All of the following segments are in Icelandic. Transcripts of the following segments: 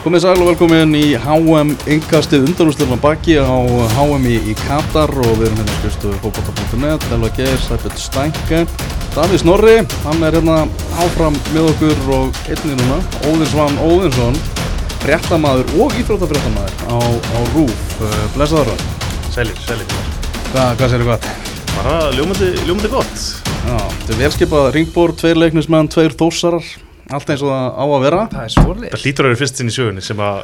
Komið sæl og velkomin í HM yngkastið undanústurna baki á HM í, í Katar og við erum hérna skristu fókbóta.net, Elva Geir, Sæbjörn Stænke, Davíð Snorri, hann er hérna áfram með okkur og einnig núna, Óðinsvann Óðinsson, fréttamaður og íþróttafréttamaður á, á RÚF, uh, blessaður hann. Sælir, sælir. Hva, hvað sér þið gott? Bara ljómandi, ljómandi gott. Já, þetta er velskipað ringbór, tveir leiknismenn, tveir þósarar, allt eins og það á að vera. Það er svolítið Það hlýtur að vera fyrst sinn í sjögunni sem að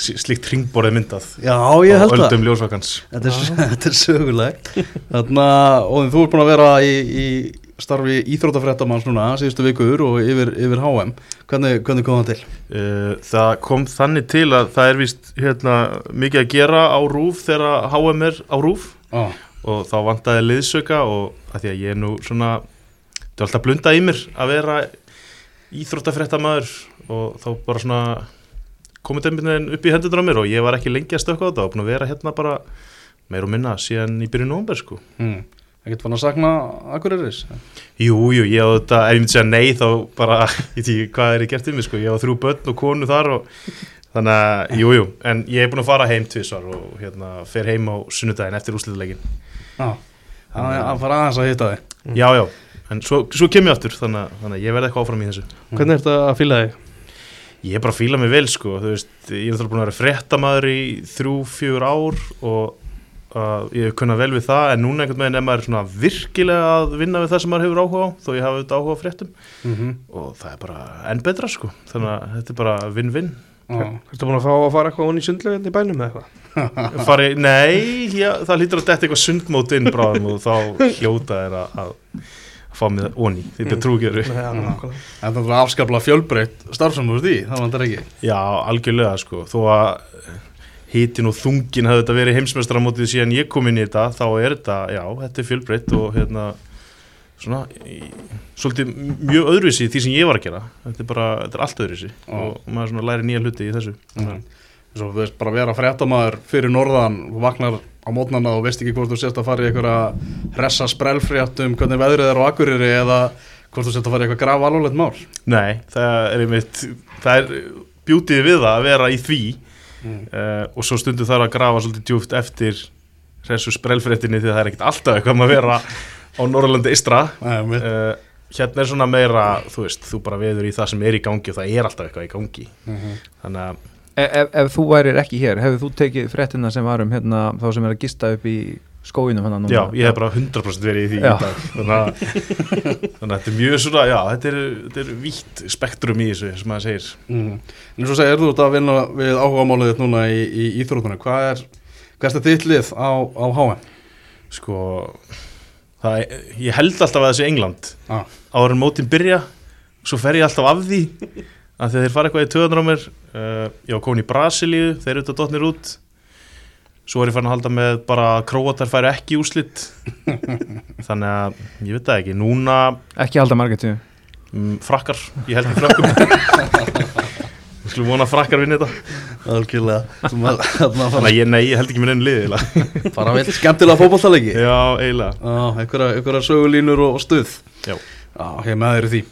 slíkt ringborðið myndað Já, ég held á það. öldum ljósvakans. Þetta er, þetta er sögulegt Þannig að Óðinn, þú ert búin að vera í, í starfi íþrótafréttamanns núna síðustu vikur og yfir, yfir HM Hvernig, hvernig kom það til? Uh, það kom þannig til að það er vist hérna, mikið að gera á rúf þegar HM er á rúf Ó, og þá vantaði liðsauka og að því að ég er nú svona, þetta er alltaf blunda í mér að vera íþróttafréttamaður og þá bara svona komið dæminn upp í hendur á mér og ég var ekki lengi að stökka á þetta og búin að vera hérna bara meir og minna síðan í byrjun nómber sko. hm. Ekkert fann að sakna Akureyris? Jú, jú, ég á þetta, ef ég myndi segja nei þá bara, ég ekki hvað er ég gert um mig sko, ég á þrjú börn og konu þar og þannig að, jú, jú, en ég er búin að fara heim tvisvar og hérna fer heim á sunnudaginn eftir úslituleikin. Já, þannig að fara aðeins að hitta þig Já, já, en svo, svo kem ég aftur, þannig, þannig að ég verði eitthvað áfram í þessu. Hvernig er þetta að fýla þig? Ég er bara að fíla mig vel sko, þú veist, ég er náttúrulega búin að vera fréttamaður í þrjú, fjögur ár og uh, ég hef kunnað vel við það en núna einhvern veginn er maður svona virkilega að vinna við það sem maður hefur áhuga á þó ég hafi auðvitað áhuga á fréttum mm -hmm. og það er bara enn betra sko, þannig að þetta er bara vinn-vinn. Ertu búin að fá að fara eitthvað onni í sundleginn í bænum eða eitthvað? Fari, nei, já, það lítur að detta eitthvað sundmót inn bráðum og þá hljóta er að, að, að fá mig onni, þetta er trúgjöru. En það er afskaplega fjölbreytt starfsamur því, það vantar ekki. Já, algjörlega sko, þó að hitin og þungin hafði þetta verið heimsmestramótið síðan ég kom inn í þetta, þá er þetta, já, þetta er fjölbreytt og hérna, svona, í, svolítið mjög öðruvísi því sem ég var að gera, þetta er bara, þetta er allt öðruvísi og maður svona læri nýja hluti í þessu. mm. Þú veist bara vera fréttamaður fyrir norðan og vaknar á mótnana og veist ekki hvort þú sést að fara í einhverja hressa sprellfrétt um hvernig veðrið er á Akureyri eða hvort þú sést að fara í eitthvað graf alveg mál Nei, það er einmitt, það er bjútið við það að vera í því mm. uh, og svo stundu þarf að grafa svolítið djúft eftir þessu sprellfréttinni því að það er ekkert alltaf eitthvað um að vera á Norrlandi eistra. Nei, uh, hérna er svona meira þú veist, þú bara veður í það sem er í gangi og það er alltaf eitthvað í gangi mm þannig að, Ef, ef þú værir ekki hér, hefur þú tekið fréttina sem var um hérna, þá sem er að gista upp í skóinum hann já, ég hef bara 100% verið í því Já. í dag þannig að, þannig að þetta er mjög svona, já, þetta er, þetta er vítt spektrum í þessu, sem maður segir mm. En svo segir þú ert að vinna við áhugamálið þitt núna í, í íþróttunum hvað er, hvað er þetta þitt lið á, á HM? sko það, ég held alltaf að þessi England Ah. áður en mótin byrja svo fer ég alltaf af því að þeir fara eitthvað í töðunar á mér uh, ég var komin í Brasilíu, þeir eru þetta dotnir út. Svo er ég fann að halda með bara að Króatar færi ekki í úslit þannig að ég veit það ekki, núna Ekki halda margættu mm, frakkar, ég held í frakkum við skulum vona frakkar vinni þetta. Algjörlega. Þannig að ég, nei, ég held ekki með enn lið. Bara veit skemmtilega fótballtalegi já, eiginlega. Já, einhverja, sögulínur og, og stuð. Já. Já, ég með þeir í því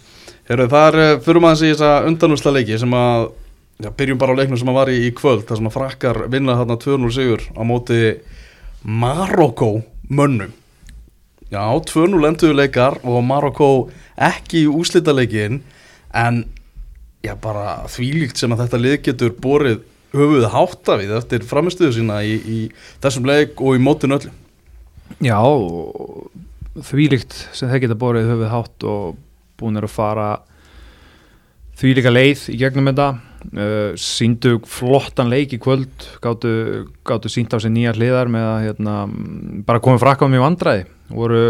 Heru, Það er, eh, fyrir maður í þessa undanúsla leiki sem að, já, byrjum bara á leiknum sem að var í, í kvöld, þar sem að frakkar vinna þarna 2-0 sigur á móti Marokko mönnum. Já, 2-0 endur leikar og Marokko ekki í úslita leikin en já, bara þvílíkt sem að þetta lið getur borið höfuð hátta við eftir framistuðu sína í, í þessum leik og í mótinu öllu. Já, þvílíkt sem þeir geta borið höfuð hátt og búin að fara þvílíka leið í gegnum þetta. Uh, síndu flottan leik í kvöld gáttu, gáttu sínt á sig nýja hliðar með að hérna, bara komið frakka um í vandræði. Voru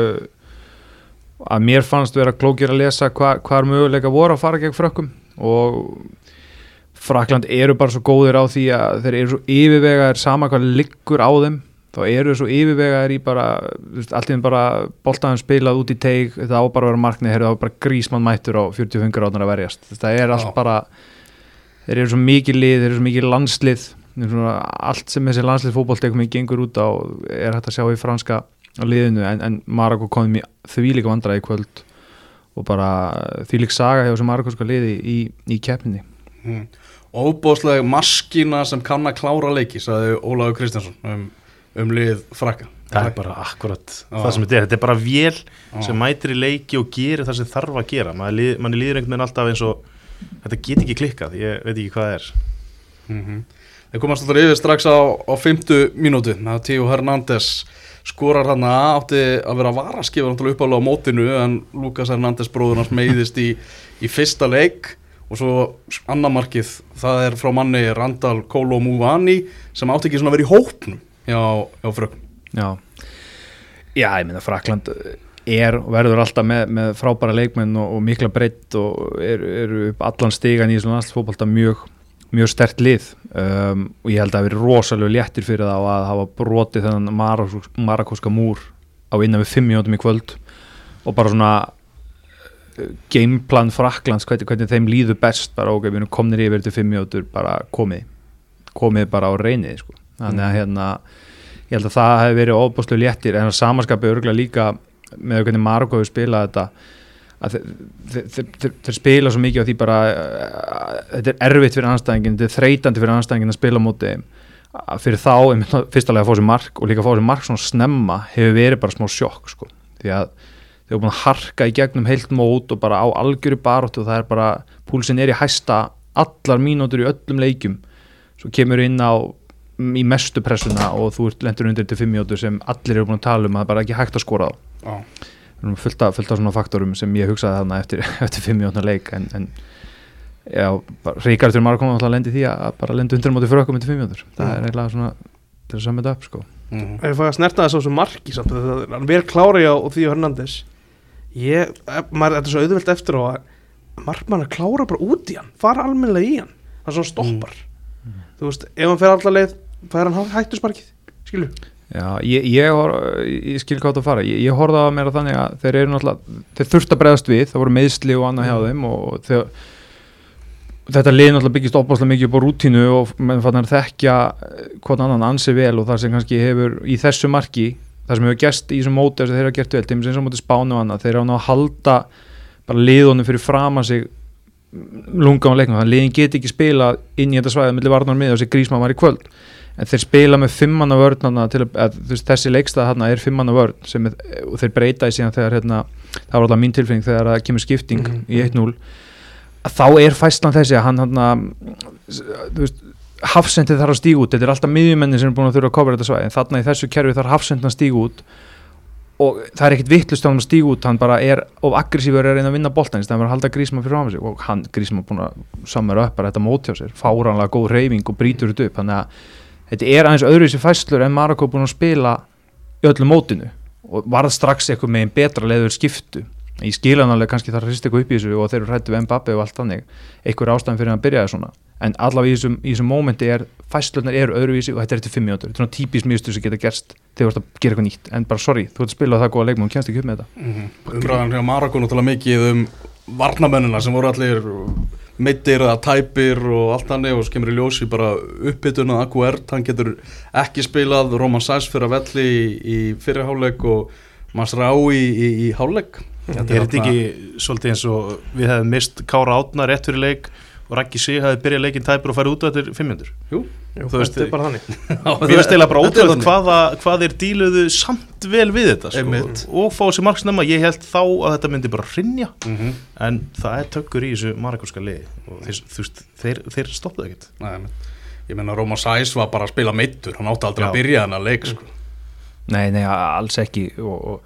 að mér fannst vera klókir að lesa hva, hvar möguleika voru að fara gegn frökkum og Frakland eru bara svo góðir á því að þeir eru svo yfirvegaðir sama hvað liggur á þeim þá eru svo yfirvegaðir í bara allt í þeim bara boltaðum spilað út í teig þetta á bara að vera marknið, þeir eru bara grísmann mættur á 45 gráðunar að verjast. Þetta er allt bara þeir eru svo mikið lið, þeir eru svo mikið landslið svona, allt sem þessi landslið fótboltekum gengur út á er hægt að sjá í franska liðinu en, en Marokko komið mér þvílíka vandræði í kvöld og bara þvílík saga hjá þessu marokkóska liði í, í keppninni. Mm. óbóðslega maskína sem kann að klára leiki sagði Ólaður Kristjánsson um, um lið frakka. Það er bara akkurat Já. það sem þetta er, þetta er bara vél Já. sem mætir í leiki og gerir það sem þarf að gera. Mann líður, manni líður einhvern veginn alltaf eins og þetta get ekki klikkað, ég veit ekki hvað það er. Mm Þeir komast alltaf yfir strax á, á 50 mínútu. Að Tíu Hernández skorar hann að átti að vera varaskifur náttúrulega uppálega á mótinu en Lukas Hernández bróður hans meiðist í, í fyrsta leik. Og svo annar markið það er frá manni Randall Kolo Muvani sem átti ekki svona að vera í hópnum hjá, hjá frökn Já, já ég meina Frakland er og verður alltaf með, með frábæra leikmenn og, og mikla breytt og eru er upp allan stigan í þessum landsfótbolta mjög, mjög stert lið. Um, og ég held að það veri rosalega léttir fyrir það að hafa brotið þennan marakos- marakóska múr á innan við fimm mínútum í kvöld. Og bara svona uh, gameplan Fraklands hvernig, hvernig þeim líður best bara ok, við erum komnir yfir til fimm mínútur bara komið komið bara á reynið sko. Þannig að hérna ég held að það hefði verið óbúslega léttir en samanskapið örgulega líka með hvernig Marokko hefur spilað þetta að þeir, spila svo mikið á því bara uh, þetta er erfitt fyrir anstæðingin þetta er þreytandi fyrir anstæðingin að spila móti þeim. Fyrir þá, einmitt, fyrstulega að fá sér mark og líka að fá sér mark svona snemma hefur verið bara smá sjokk sko. því að þeir eru búin að harka í gegnum heilt mót og bara á algjöru baróttu og það er bara, púlsinn er í hæsta allar mínútur í öllum leikjum svo kemur inn á í mestu pressuna og þú ert lendur undir til fimm mínútur sem allir eru búin að tala um að það er bara ekki hægt að skora Við erum fullt af, fullt af svona faktorum sem ég hugsaði þarna eftir, eftir fimm mínútur leik en, en já, Ríkard fyrir Marokko alltaf lendi því að bara lendi undir móti fyrir okkur með fimm mínútur. Það er eiginlega svona til að samja þetta upp sko. mm. Ef ég fæ að snerta þess á þessu marki samt, það er hann verið klára hjá og því og Hernandez. Ég, eh, maður, þetta er svo auðvelt eftir á að markmann að klára bara út í hann fara almennilega í hann, það svona stoppar. Þú veist, ef hann fer allar leið fær hann hættusmarkið, skilu Já, ég, ég, ég skil hvað það fara. Ég, ég horfði á mér að þannig að þeir eru náttúrulega þeir þurft að bregðast við, það voru meðsli og annað hjá þeim og þeir, þetta lið náttúrulega byggist opaslega mikið upp á rútínu og menn fann að þekkja eh, hvort annan ansi vel og það sem kannski hefur í þessu marki, það sem hefur gerst í þessum móti þess að þeir hafa gert vel, þeim sem móti spánu og annað, þeir hafa náttúrulega að halda bara liðunum fyrir fram að sig lunga á leiknum, þannig að liðin get ekki spila inn í þetta svæði millir varnar með og þessi grísma var í kvöld en þeir spila með fimmanna vörn að, að, þessi leikstað hérna er fimmanna vörn sem er, og þeir breyta í síðan þegar hérna, það var alltaf mín tilfinning þegar það kemur skipting Mhm. í 1-0 að þá er fæslan þessi að hann hérna, hafsendið þarf að stíga út, þetta er alltaf miðjumenni sem er búin að þurfa að kofra þetta svæði, en þarna í þessu kerfi þarf hafsendin að stíga út og það er ekkit vittlust á hann að stíga út. Hann bara er of aggressífur er að reyna að vinna boltan það er að halda grísma fyrir fram sig. Og hann grísma búin að samara upp bara þetta móti á sér. Fáranlega góð reyfing og brýtur þetta upp. Þannig að þetta er aðeins öðruvísi fæslur en Marokko búin að spila í öllu mótinu og varð strax eitthvað með einn betra leður skiptu. Ég skila hann alveg kannski þarf að hrista eitthvað upp í þessu og þeir eru hrættu við Mbappe og allt þannig. Einhver ástæðan fyrir að byrja það svona. En allavega í þessum, í þessum mómenti er fæslunar eru öðruvísi og þetta er eftir fimm mínútur. Þetta er svona típist mjög sem geta gerst þegar þú ert að gera eitthvað nýtt. En bara sorry, þú ert að spila það góða leikmenn og kemst ekki upp með þetta. Umræðan hjá Marokko náttúrulega mikið um varnamennina sem voru allir meittir eða tæpir og allt hannig og svo kemur í ljósi bara uppbytuna Akuert, hann getur ekki spilað Roman Sæs fyrir að velli í, í fyrirháleik og Masrái í, í, í háleik Er þetta ekki svolítið eins og við hefðum mist Kára Átna rétt fyrir leik og Raggi Sig hefði byrjað leikinn tæpur og farið út á þetta 500 Jú, Þú veist, þetta er bara þannig. Mér finnst eiginlega bara ótrúlega hvaða, hvað þeir díluðu samt vel við þetta sko, og fá sér marksnæma, ég held þá að þetta myndi bara hrinja mm -hmm. en það er tökkur í þessu marakúska liði. Og þeir, þú veist, þeir, þeir stoppuðu ekkert. Nei, ég menna Roman Sæs var bara að spila meittur hann átti aldrei Já. að byrja hann að leik sko. Nei, nei, alls ekki. Og, og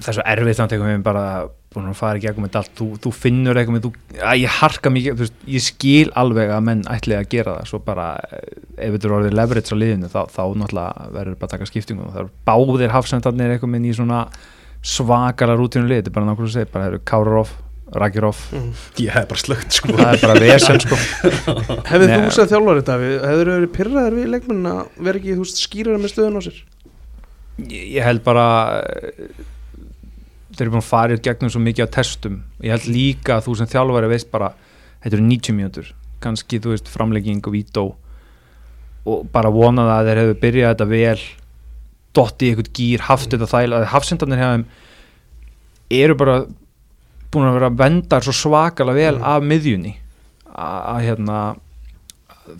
það er svo erfitt þannig að við bara búin að fara í gegnum þetta allt. Þú, þú finnur eitthvað með, þú, að ég harka mikið þú veist, ég skil alveg að menn ætli að gera það. Svo bara, eh, ef þetta er orðið leverage á liðinu, þá, þá náttúrulega verður bara að taka skiptingum, það eru báðir hafsendarnir eitthvað minn í svona svakala rútinu lið, þetta er bara nákvæmlega að segja bara það eru Káraroff, Rakiroff Ég hef bara slögt sko. Það er bara vesen sko. Nei. þú séð þjálfarið Davíð, hefur þú verið pyrraðir við leikmenn að vera ekki, þú veist, skýrara þeir eru búin að fara í gegnum svo mikið á testum. Ég held líka að þú sem þjálfari veist bara þetta eru 90 mínútur. Kannski þú veist framlegging og vító. Og bara vona það að þeir hefur byrjað þetta vel dotti í eitthvað gýr, haft þetta þæl hafsendarnir hjá þeim eru bara búin að vera að venda svo svakalega vel Mm. af miðjunni. Að að, hérna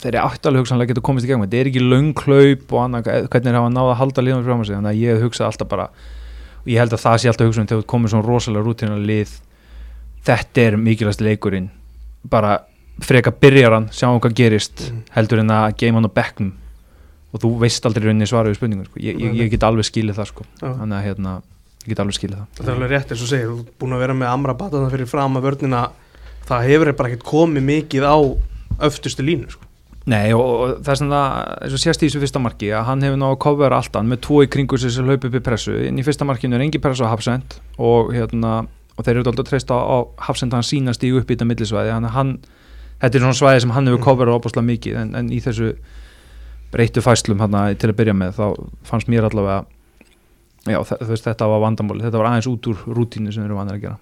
þeir eru aftalega hugsanlega getur komist í gegn þetta. Er ekki löngklaup og annað hvernig er hafa náða að halda liðum frá sig. Þannig að ég hugsa alltaf bara og ég held að það sé alltaf hugsun þegar þú komið svona rosalega rútina lið þetta er mikilvægst leikurinn bara freka byrjar hann sjáum hvað gerist Mm. heldur en að geima hann á bekknum og þú veist aldrei rauninni svara við spurningum sko. ég, ég, ég get alveg skilið það sko. Þannig að hérna, ég get alveg skilið það Þetta er alveg rétt eins og segir, þú ert búin að vera með amra batana fyrir fram að vörnina það hefur bara ekkert komið mikið á öftustu línu sko. Nei og, það er svona eins og sést í þessu fyrsta marki að hann hefur náðu að kofvera alltaf með tvo í kringu sem hlaupa upp í pressu. Inn í fyrsta markinu er engin pressu á Hafsend og, hérna, og þeir eru alltaf treyst á, á Hafsend hann sína stígu upp í þetta millisvæði. Að hann, þetta er svona svæði sem hann hefur koferað opaslega mikið en, en í þessu breyttu fæslum hann til að byrja með þá fannst mér allavega já, þetta var vandamóli þetta var aðeins út úr rútínu sem þeir eru vanir að gera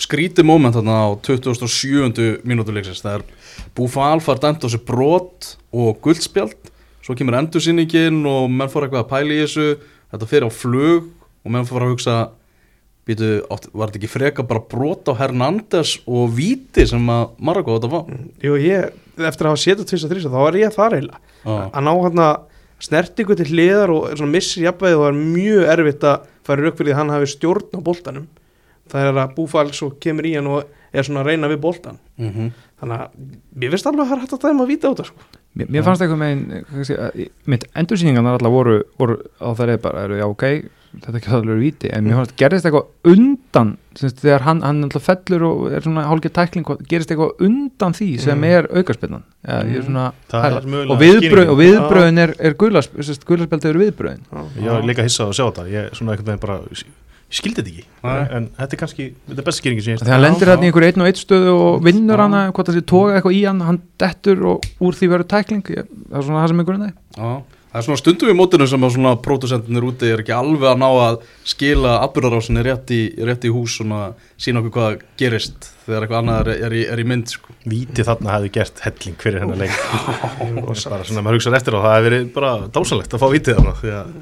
skrítið moment þarna á 27. mínútu leiksins. Það er Búfal far dæmt á sig brot og guldspjald. Svo kemur endursýningin og menn fór eitthvað að pæla í þessu. Þetta fer á flug og menn fór að hugsa býtu, var þetta ekki freka bara brot á Hernandez og Víti sem að Maragó að fá? Jú, ég, eftir að hafa setjað tvist að þrýsa þá var ég þar eiginlega. Já. að ná hérna snertingu til hliðar og missir jafnvæði og það er mjög erfitt að fara rauk fyrir því að hann hafi stjórn á boltanum það er að Búfal svo kemur í hann og er svona að reyna við boltan mm -hmm. þannig að mér finnst alveg að það er hægt að dæma að víta á þetta sko. Mér, mér fannst eitthvað með mitt endursýningarnar alltaf voru, voru á það reyð bara, eru, já ok þetta er ekki það alveg víti, en mér fannst gerðist eitthvað undan, semst, þegar hann, hann alltaf fellur og er svona hálfgeð tækling gerist eitthvað undan því sem Mm. er aukarspilnan ja, Það mögulega og viðbröð, viðbröðin er, er gularspelt eru viðbröðin Ég var líka hissað að sjá þetta. Ég er svona einhvern veginn bara skildi þetta ekki. Nei. En þetta er kannski Þetta er besta skýringin sem ég þegar hann lendir hann í einhver einn og einn stöðu og vinnur hana, hvort það sé toga eitthvað í hann hann dettur og úr því verður tækling. Ég, það er svona það sem grunnið Já, það er svona stundum í mótinu sem að svona pródusentinir úti er ekki alveg að ná að skila atbyrðarásinni rétt í, rétt í hús svona sína okkur hvað gerist þegar eitthvað annað er, er, í, er í mynd sko. Víti þarna hefði gert helling fyrir hennar leik. Bara svona maður hugsaður eftir á það hefði verið bara dásalegt að fá vítið þarna því að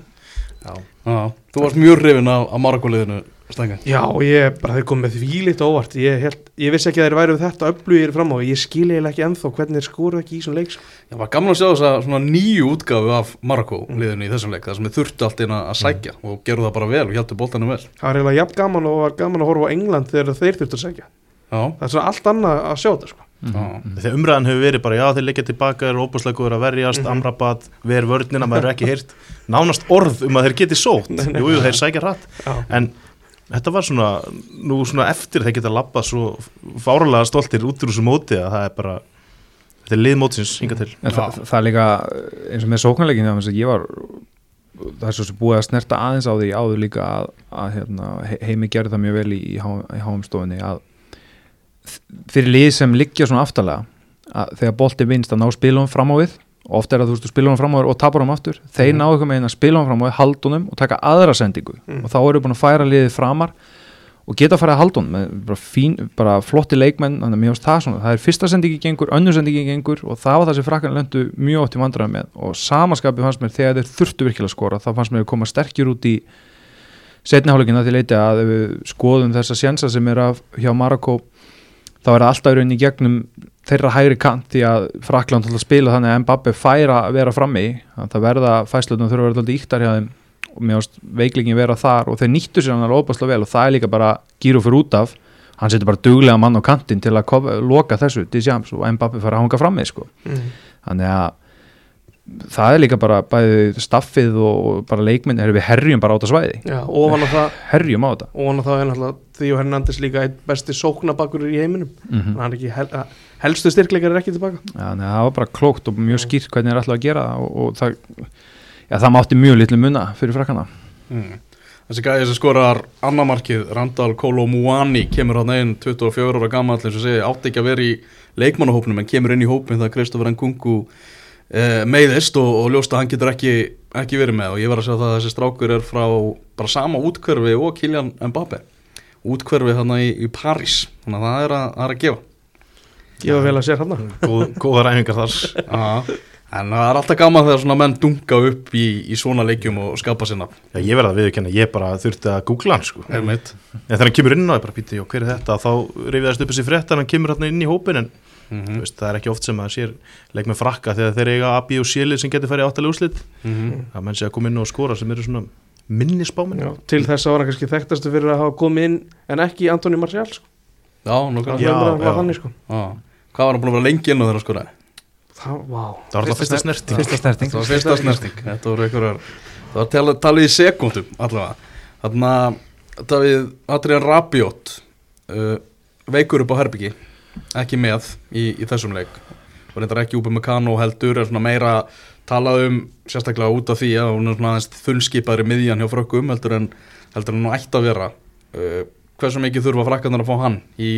já, Já, þú varst mjög hrifin af, af Maragó-liðinu Stenga Já, ég bara þeir komið því líkt óvart. Ég, held, ég vissi ekki að þeir væru þetta öflugir fram á ég skil eiginlega ekki ennþá hvernig þeir skoru ekki í svona leik sko. Það var gaman að sjá þess að svona nýju útgáfu af Maragó-liðinu í þessum leik það sem við þurftu allt inn að sækja og gerðu það bara vel og hjálptu boltanum vel. Það var eiginlega jafn gaman og var gaman að horfa á England þegar þeir þurftu að segja Já, það er svona allt annað að sjá þetta sko. Já, þegar umræðan hefur verið bara já þeir leggja tilbaka er óbúslega góður að verjast Mhm. amrabat, ver vörnina, maður er ekki heyrt nánast orð um að þeir geti sótt. Nei. jú, jú, þeir sækja rætt en þetta var svona nú svona eftir þeir geta labbað svo fáralega stoltir út úr þessu móti að það er bara þetta er lið mótsins hinga til. En það, það er líka eins og með að ég var það er svo sem búið að snerta aðeins á því áður líka að, að hérna, he- heimi gerði það mjög vel í, í, há- í háumstofunni að fyrir lið sem liggja svona aftalega að þegar bolti vinst að ná spilum fram á við. Og oft er að þú veist, þú spilum fram á við og tapar um aftur. Þeir Mhm. ná eitthvað með einn að spilum fram á við haldunum og taka aðra sendingu. Mm. og þá eru búin að færa liðið framar og geta að fara að haldun með bara, fín, bara flotti leikmenn. Þannig að mér finnst það svona, það er fyrsta sendingi gengur önnur sendingi gengur og það var það sem frakkan löndu mjög oft í vandræðum með. Og samaskapi fannst mér þegar þeir þurftu virkilega að skora þá fannst mér að koma sterkjur út í setniháleikina því leiti að við skoðum þessa sjensa sem er af hjá Marokko þá er það alltaf í rauninni í gegnum þeirra hægri kant því að Frakland ætla að spila þannig að Mbappe færa að vera frammi þannig að verða fæslutum þurfa að vera alltaf íktar hjá þeim og mér ást veiklingin vera þar og þeir nýttu sér hann alveg óbærslega vel og það er líka bara gíru fyrir út af hann setur bara duglega mann á kantinn til að kofa, loka þessu Dijams og Mbappe fara að hanga frammi sko. mm. þannig að það er líka bara bæði staffið og, bara leikminn erum við herjum bara á þetta svæði. Já, ofan á það herjum á þetta. ofan á það er náttúrulega því og Hernandez líka einn besti sóknabakur í heiminum. Mm hann er ekki hel, helstu styrkleikar er ekki tilbaka. Þannig að það var bara klókt og mjög skýrt hvernig er alltaf að gera það og, og það, já, það mátti mjög litlu munna fyrir frakkana. Mm. Þessi gæði sem skorar annamarkið Randall Kolo Muani kemur hann einn 24 ára gammal átti ekki að vera í leikmannahópnum en kemur inn í hópin þegar Kristoffer Nkunku eh, meiðist og, og ljóst að hann getur ekki, ekki verið með. Og ég var að segja það að þessi strákur er frá bara sama útkverfi og Kylian Mbappe útkverfi hann í, í París. Þannig að það er að, er að gefa. Ég var vel að sér hann Góð, góðar æfingar þar. Já, en það er alltaf gaman þegar svona menn dunga upp í, í svona leikjum og skapa sinna Já, ég verða að viðurkenna, ég bara þurfti að googla hann sko. En þegar hann kemur inn á, ég bara býti, já, hver er þetta? Þá þess upp þessi frétt, hann kemur hann inn í hópin en Mhm. Þú veist, það er ekki oft sem að sér leik með frakka þegar þeir eiga AB og Sjelið sem getur farið áttalega úrslit Mhm. að menn sé að koma inn og skora sem eru svona minni spáminn Já, til þess að var hann kannski þekktastu fyrir að hafa komið inn en ekki Antoni Marcial sko. Já, það þannig sko. Já. Hvað var hann búin að vera lengi inn á þeirra skoraði? það, vá það var alltaf fyrsta snerti fyrsta snerting Það var fyrsta snerting Þetta voru einhverjar Það var talið, í sekundum allavega Þannig að Adrian Rabiot uh, veikur upp á herbyggi ekki með í, í þessum leik. Og reyndar ekki úpið með Kano heldur svona meira talað um sérstaklega út af því að hún er svona aðeins þunnskipaðri miðjan hjá frökkum heldur en heldur en hún ætti að vera. Uh, hversu mikið þurfa frakkarnar að fá hann í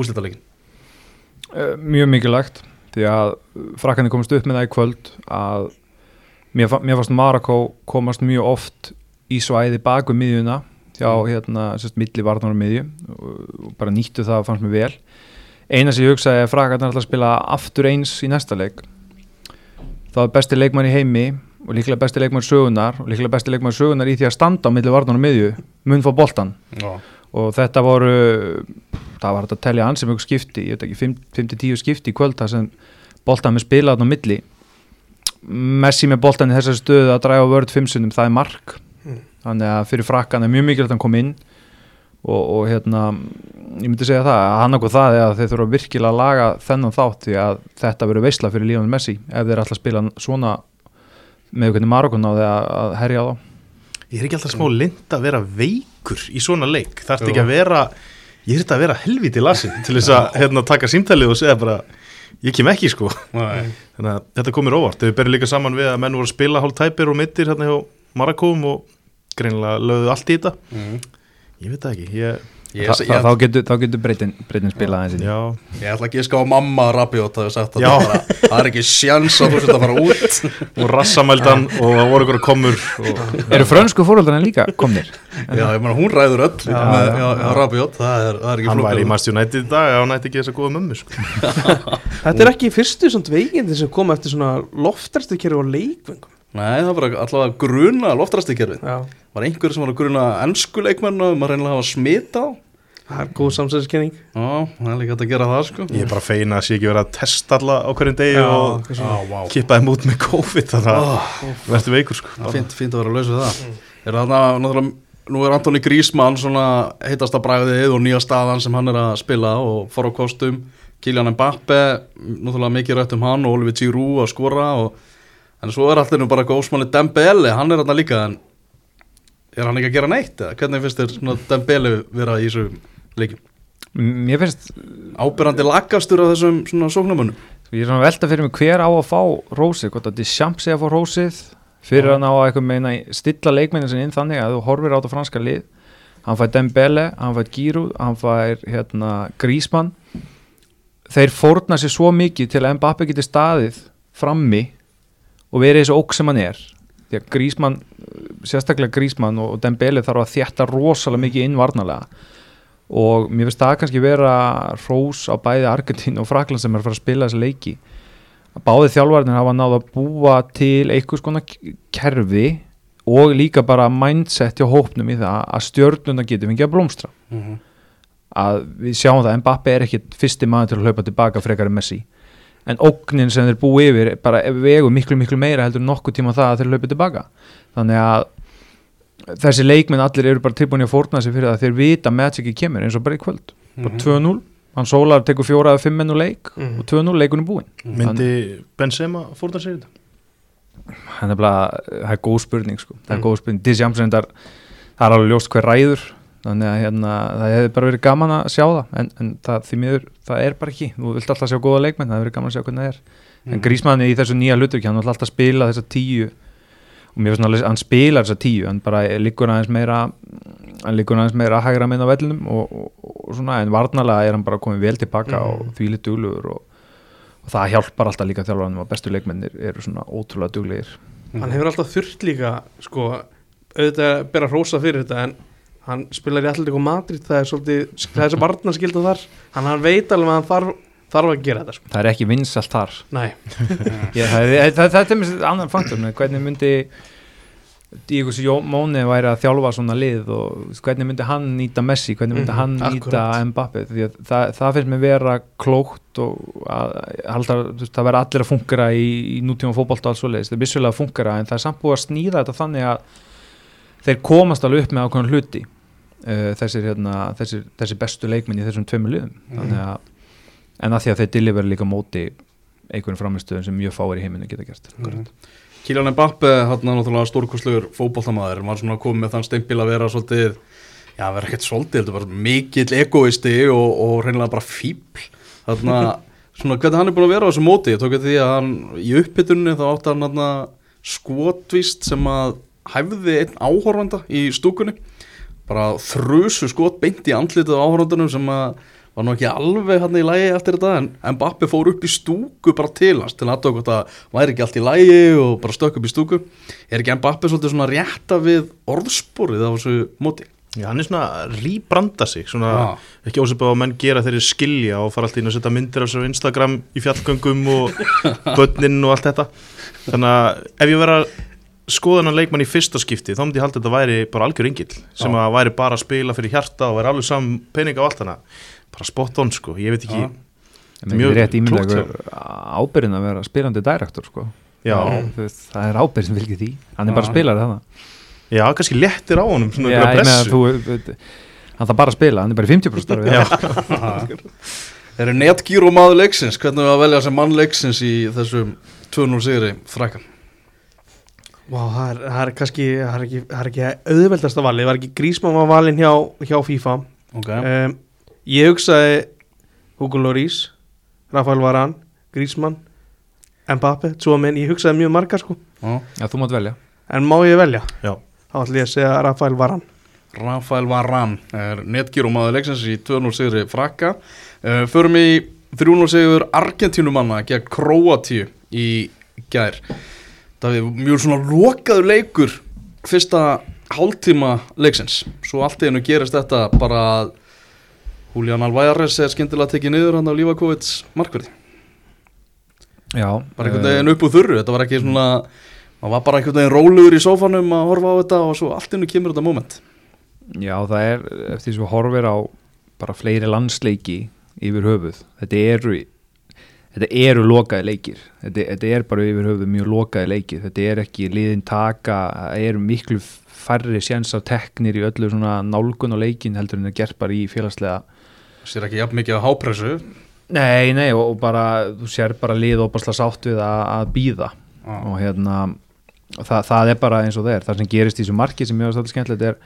úslitaleikin Eh, mjög mikilvægt því að frakkanir komast upp með það í kvöld að mér, mér fannst Marako komast mjög oft í svæði baku miðjuna hjá hérna, sérst, milli varnar og miðju og bara nýttu það fannst mér vel eina sem ég hugsaði að frakkarnar ætla að spila aftur eins í næsta leik. Þá er besti leikmann í heimi og líklega besti leikmann sögunar og líklega besti leikmann sögunar í því að standa á milli varnar og miðju mun fá boltan Já, og þetta voru það var þetta að telja ansið mjög skipti ég veit ekki, 5-10 skipti í kvöld það sem boltan með spilaðan á milli. Messi með boltan í þessari stöðu að dræfa vörð 5 sunnum, það er mark. Mm. þannig að fyrir frakkan er mjög mikilvægt að hann kom inn og, og hérna ég myndi segja það, að hann okkur það er að þeir þurfa virkilega að laga þennan þátt því að þetta verður veisla fyrir Lífan Messi ef þeir ætla að spila svona með hvernig Marokon á því að, að herja á þá. Ég er ekki alltaf smá lind að vera veikur í svona leik. Þarf ekki að vera ég þetta að vera helviti lasin til þess að hérna, taka símtalið og segja bara ég kem ekki sko. Nei. þannig að þetta komir óvart. Þau berið líka saman við að menn voru að spila hálf tæpir og mittir hérna hjá Marakóm og greinilega lögðu allt í þetta. Mm. Ég veit það ekki ég, Ég, Þa, ég, þá getur, þá getur breytin, breytin spilað aðeins inn í. já, ég ætla ekki að ská mamma Rabiot að sagt að Já. það, er ekki sjans að þú setja að fara út og rassamældan og það voru ykkur komur og, Eru frönsku fóröldarinn líka komnir? Já, ég meina hún ræður öll Já, með, já, já, Rabiot, það er, það er ekki hann væri í Master United í dag hann ætti ekki þess að góða mömmu sko. þetta er ekki fyrstu svona veikindi sem koma eftir svona loftarstu kerfi og leikvengum Nei, það var allavega gruna loftrastíkerfið já, Var einhver sem var að gruna ennsku leikmenn og maður reynilega hafa smita á? Það er góð samsæðiskenning. Já, það er líka hægt að gera það sko. Ég er bara feina að sé ekki verið að testa alla á hverjum degi Já, og vá. Kippa þeim út með COVID þannig að oh, verður veikur sko. Fínt, fínt að vera að lausa það. Er það náttúrulega Nú er Antoni Grísmann svona heitasta bragðið og nýja staðan sem hann er að spila og fór á kostum. Kylian Mbappe, náttúrulega mikið rætt um hann og Oliver Giroud að skora og, en svo er allir nú bara góðsmanni Dembele, hann er hann líka en er hann ekki að gera neitt eða? Hvernig finnst þér Dembele vera í þessu leikjum? Mér finnst, Ábyrrandi lagastur af þessum svona sóknarmönnum. Ég er svona velta fyrir mig hver á að fá rósið, hvort að Deschamps sé að fá rósið fyrir að ná að eitthvað meina stilla leikmennin sinni inn þannig að þú horfir á þetta franska lið. Hann fær Dembele, hann fær Giroud hann fær hérna Griezmann. Þeir fórna sér svo mikið til að Mbappe geti staðið frammi og verið þessu ók sem hann er því að Griezmann, sérstaklega Griezmann og Dembele þarf að þjætta rosalega mikið innvarnalega og mér finnst það kannski vera rós á bæði Argentín og Frakland sem er að fara að spila þessi leiki. Að báði þjálfarnir hafa náð að búa til einhvers konar kerfi og líka bara mindset hjá hópnum í það að stjörnuna getur fengið að blómstra. Að við sjáum það að Mbappe er ekki fyrsti maður til að hlaupa tilbaka frekar en Messi en ógnin sem þeir búi yfir bara vegu miklu miklu meira heldur nokkuð tíma það að þeir hlaupa tilbaka. Þannig að þessi leikminn allir eru bara tilbúin að fórna sig fyrir það að þeir vita að Magicki kemur eins og bara í kvöld. Bara 2-0, hann sólar tekur fjóra eða fimm menn úr leik Mhm. og 2-0 leikunum búinn. Myndi Benzema fórna sér þetta? Hann er bara, það er góð spurning sko. það er Mm. góð spurning, Dissi Amsson það er alveg ljóst hver ræður þannig að hérna, það hefði bara verið gaman að sjá það en, en það, því miður, það er bara ekki. Þú vilt alltaf sjá góða leikmenn, það hefði verið gaman að sjá hvernig það er. En Grísmann í þessu nýja hlutur hann er alltaf að spila þessa tíu og mér finnst hann, hann spilar þessa tíu hann bara liggur aðeins meira hann liggur aðeins meira að hægra meina vellinum og, og, og svona, en varnalega er hann bara komið vel tilbaka Mm. og því litur duglugur og, og það hjálpar alltaf líka þjálfarnum að bestu leikmennir eru svona ótrúlega duglegir. Hann hefur alltaf þurft líka sko, auðvitað að bera hrósa fyrir þetta en hann spilar í og Madrid það er svolítið, það er svo varnaskilda þar. Hann, hann veit alveg að hann þarf, þarf að gera þetta sko. það er ekki vinsalt þar. Nei, Ég, það, það, það, það er mér annan faktor hvernig myndi Diego Simone væri að þjálfa svona lið og hvernig myndi hann nýta Messi, hvernig myndi Mhm, hann nýta akkurat. Mbappe því að það, það finnst mér vera klókt og að, þú veist, það verða allir að fungera í, í nútíma fótbolta og alls svoleiðis, það er vissulega að fungera en það er samt búið að snýða þetta þannig að þeir komast alveg upp með ákveðan hluti uh, þessir, hérna, þessir, þessir bestu leikminn í þessum tveimur liðum. Þannig að, en að því að þeir deliver líka móti einhvern framistöðum sem mjög fáir í heiminu geta gert. Kylian Mbappe, hann er náttúrulega stórkostlegur fótboltamaður, var svona komið með þann stempil að vera svolítið, já, vera ekkert svolítið, þetta var mikill egoisti og, og reynilega bara fíbl. Þannig að, svona, hvernig hann er búin að vera á þessu móti, ég tók eftir því að hann í uppbytunni þá átti hann hann skotvist sem að hæfði einn áhorfanda í stúkunni, bara þrusu skot beint í andlitið á áhorfandunum sem að var nú ekki alveg hann í lægi eftir þetta en Mbappi fór upp í stúku bara til hans til að aðtöku hvort það væri ekki allt í lægi og bara stökk upp í stúku. Er ekki Mbappi svolítið svona rétta við orðsporið á þessu móti? Já, hann er svona að rýbranda sig svona Já. ekki ósipað að menn gera þeirri skilja og fara alltaf inn og setja myndir af á Instagram í fjallgöngum og börnin og allt þetta. Þannig að ef ég vera að skoða hann leikmann í fyrsta skipti þá myndi ég halda að þetta væri bara algjör yngill sem Já. að væri bara að spila fyrir hjarta og væri alveg saman peninga og allt hana. Bara spot on sko, ég veit ekki. En Mjög rétt klókt ímynda ábyrðin að vera spilandi direktor sko. Já, Þú veist, það er ábyrð sem fylgir því. Hann er bara Já. spilari þannig já, kannski léttir á honum svona Já, ég meina, þú, hann þarf bara að spila, hann er bara í 50% starfi. Já. Þeir eru netgíru maður leiksins, hvernig við að velja sem mann leiksins í þessum 2-0 sigri frækkan Vá, það er, það er kannski það er ekki, það er ekki auðveldasta valið, það var ekki Grísmann var valinn hjá, hjá FIFA? Ok, um, Ég hugsaði Hugo Lloris, Rafael Varane Grísmann, Mbappe Tsuamen, ég hugsaði mjög margar sko. Já. Já, þú mátt velja. En má ég velja? Já. Þá ætlum ég að segja Rafael Varane. Rafael Varane er netgíru maður leiksins í 2-0 sigri frakka. Uh, Förum í 3-0 sigur Argentínumanna gegn Króatíu í gær Það er mjög svona lokaður leikur fyrsta hálftíma leiksins. Svo allt í hennu gerist þetta bara að Julian Alvarez er skyndilega tekið niður hann á Lífakovits markverði. Já, bara einhvern eh, veginn upp úr þurru þetta var ekki svona maður var bara einhvern veginn rólegur í sófanum að horfa á þetta og svo allt innu kemur þetta moment. Já, það er eftir því sem horfir á bara fleiri landsleiki yfir höfuð þetta eru þetta eru lokaði leikir. Þetta, þetta er bara yfir höfuð mjög lokaði leikir. Þetta er ekki liðin taka það eru miklu færri séns af teknir í öllu svona nálgun og leikin heldur en það gert bara í félagslega sér ekki jafn mikið á hápressu? Nei, nei, og, og bara þú sér bara lið opasla sátt við að, að býða Já. og hérna og það, það er bara eins og það er. Það sem gerist í þessu marki sem ég var svolítið skemmtilegt er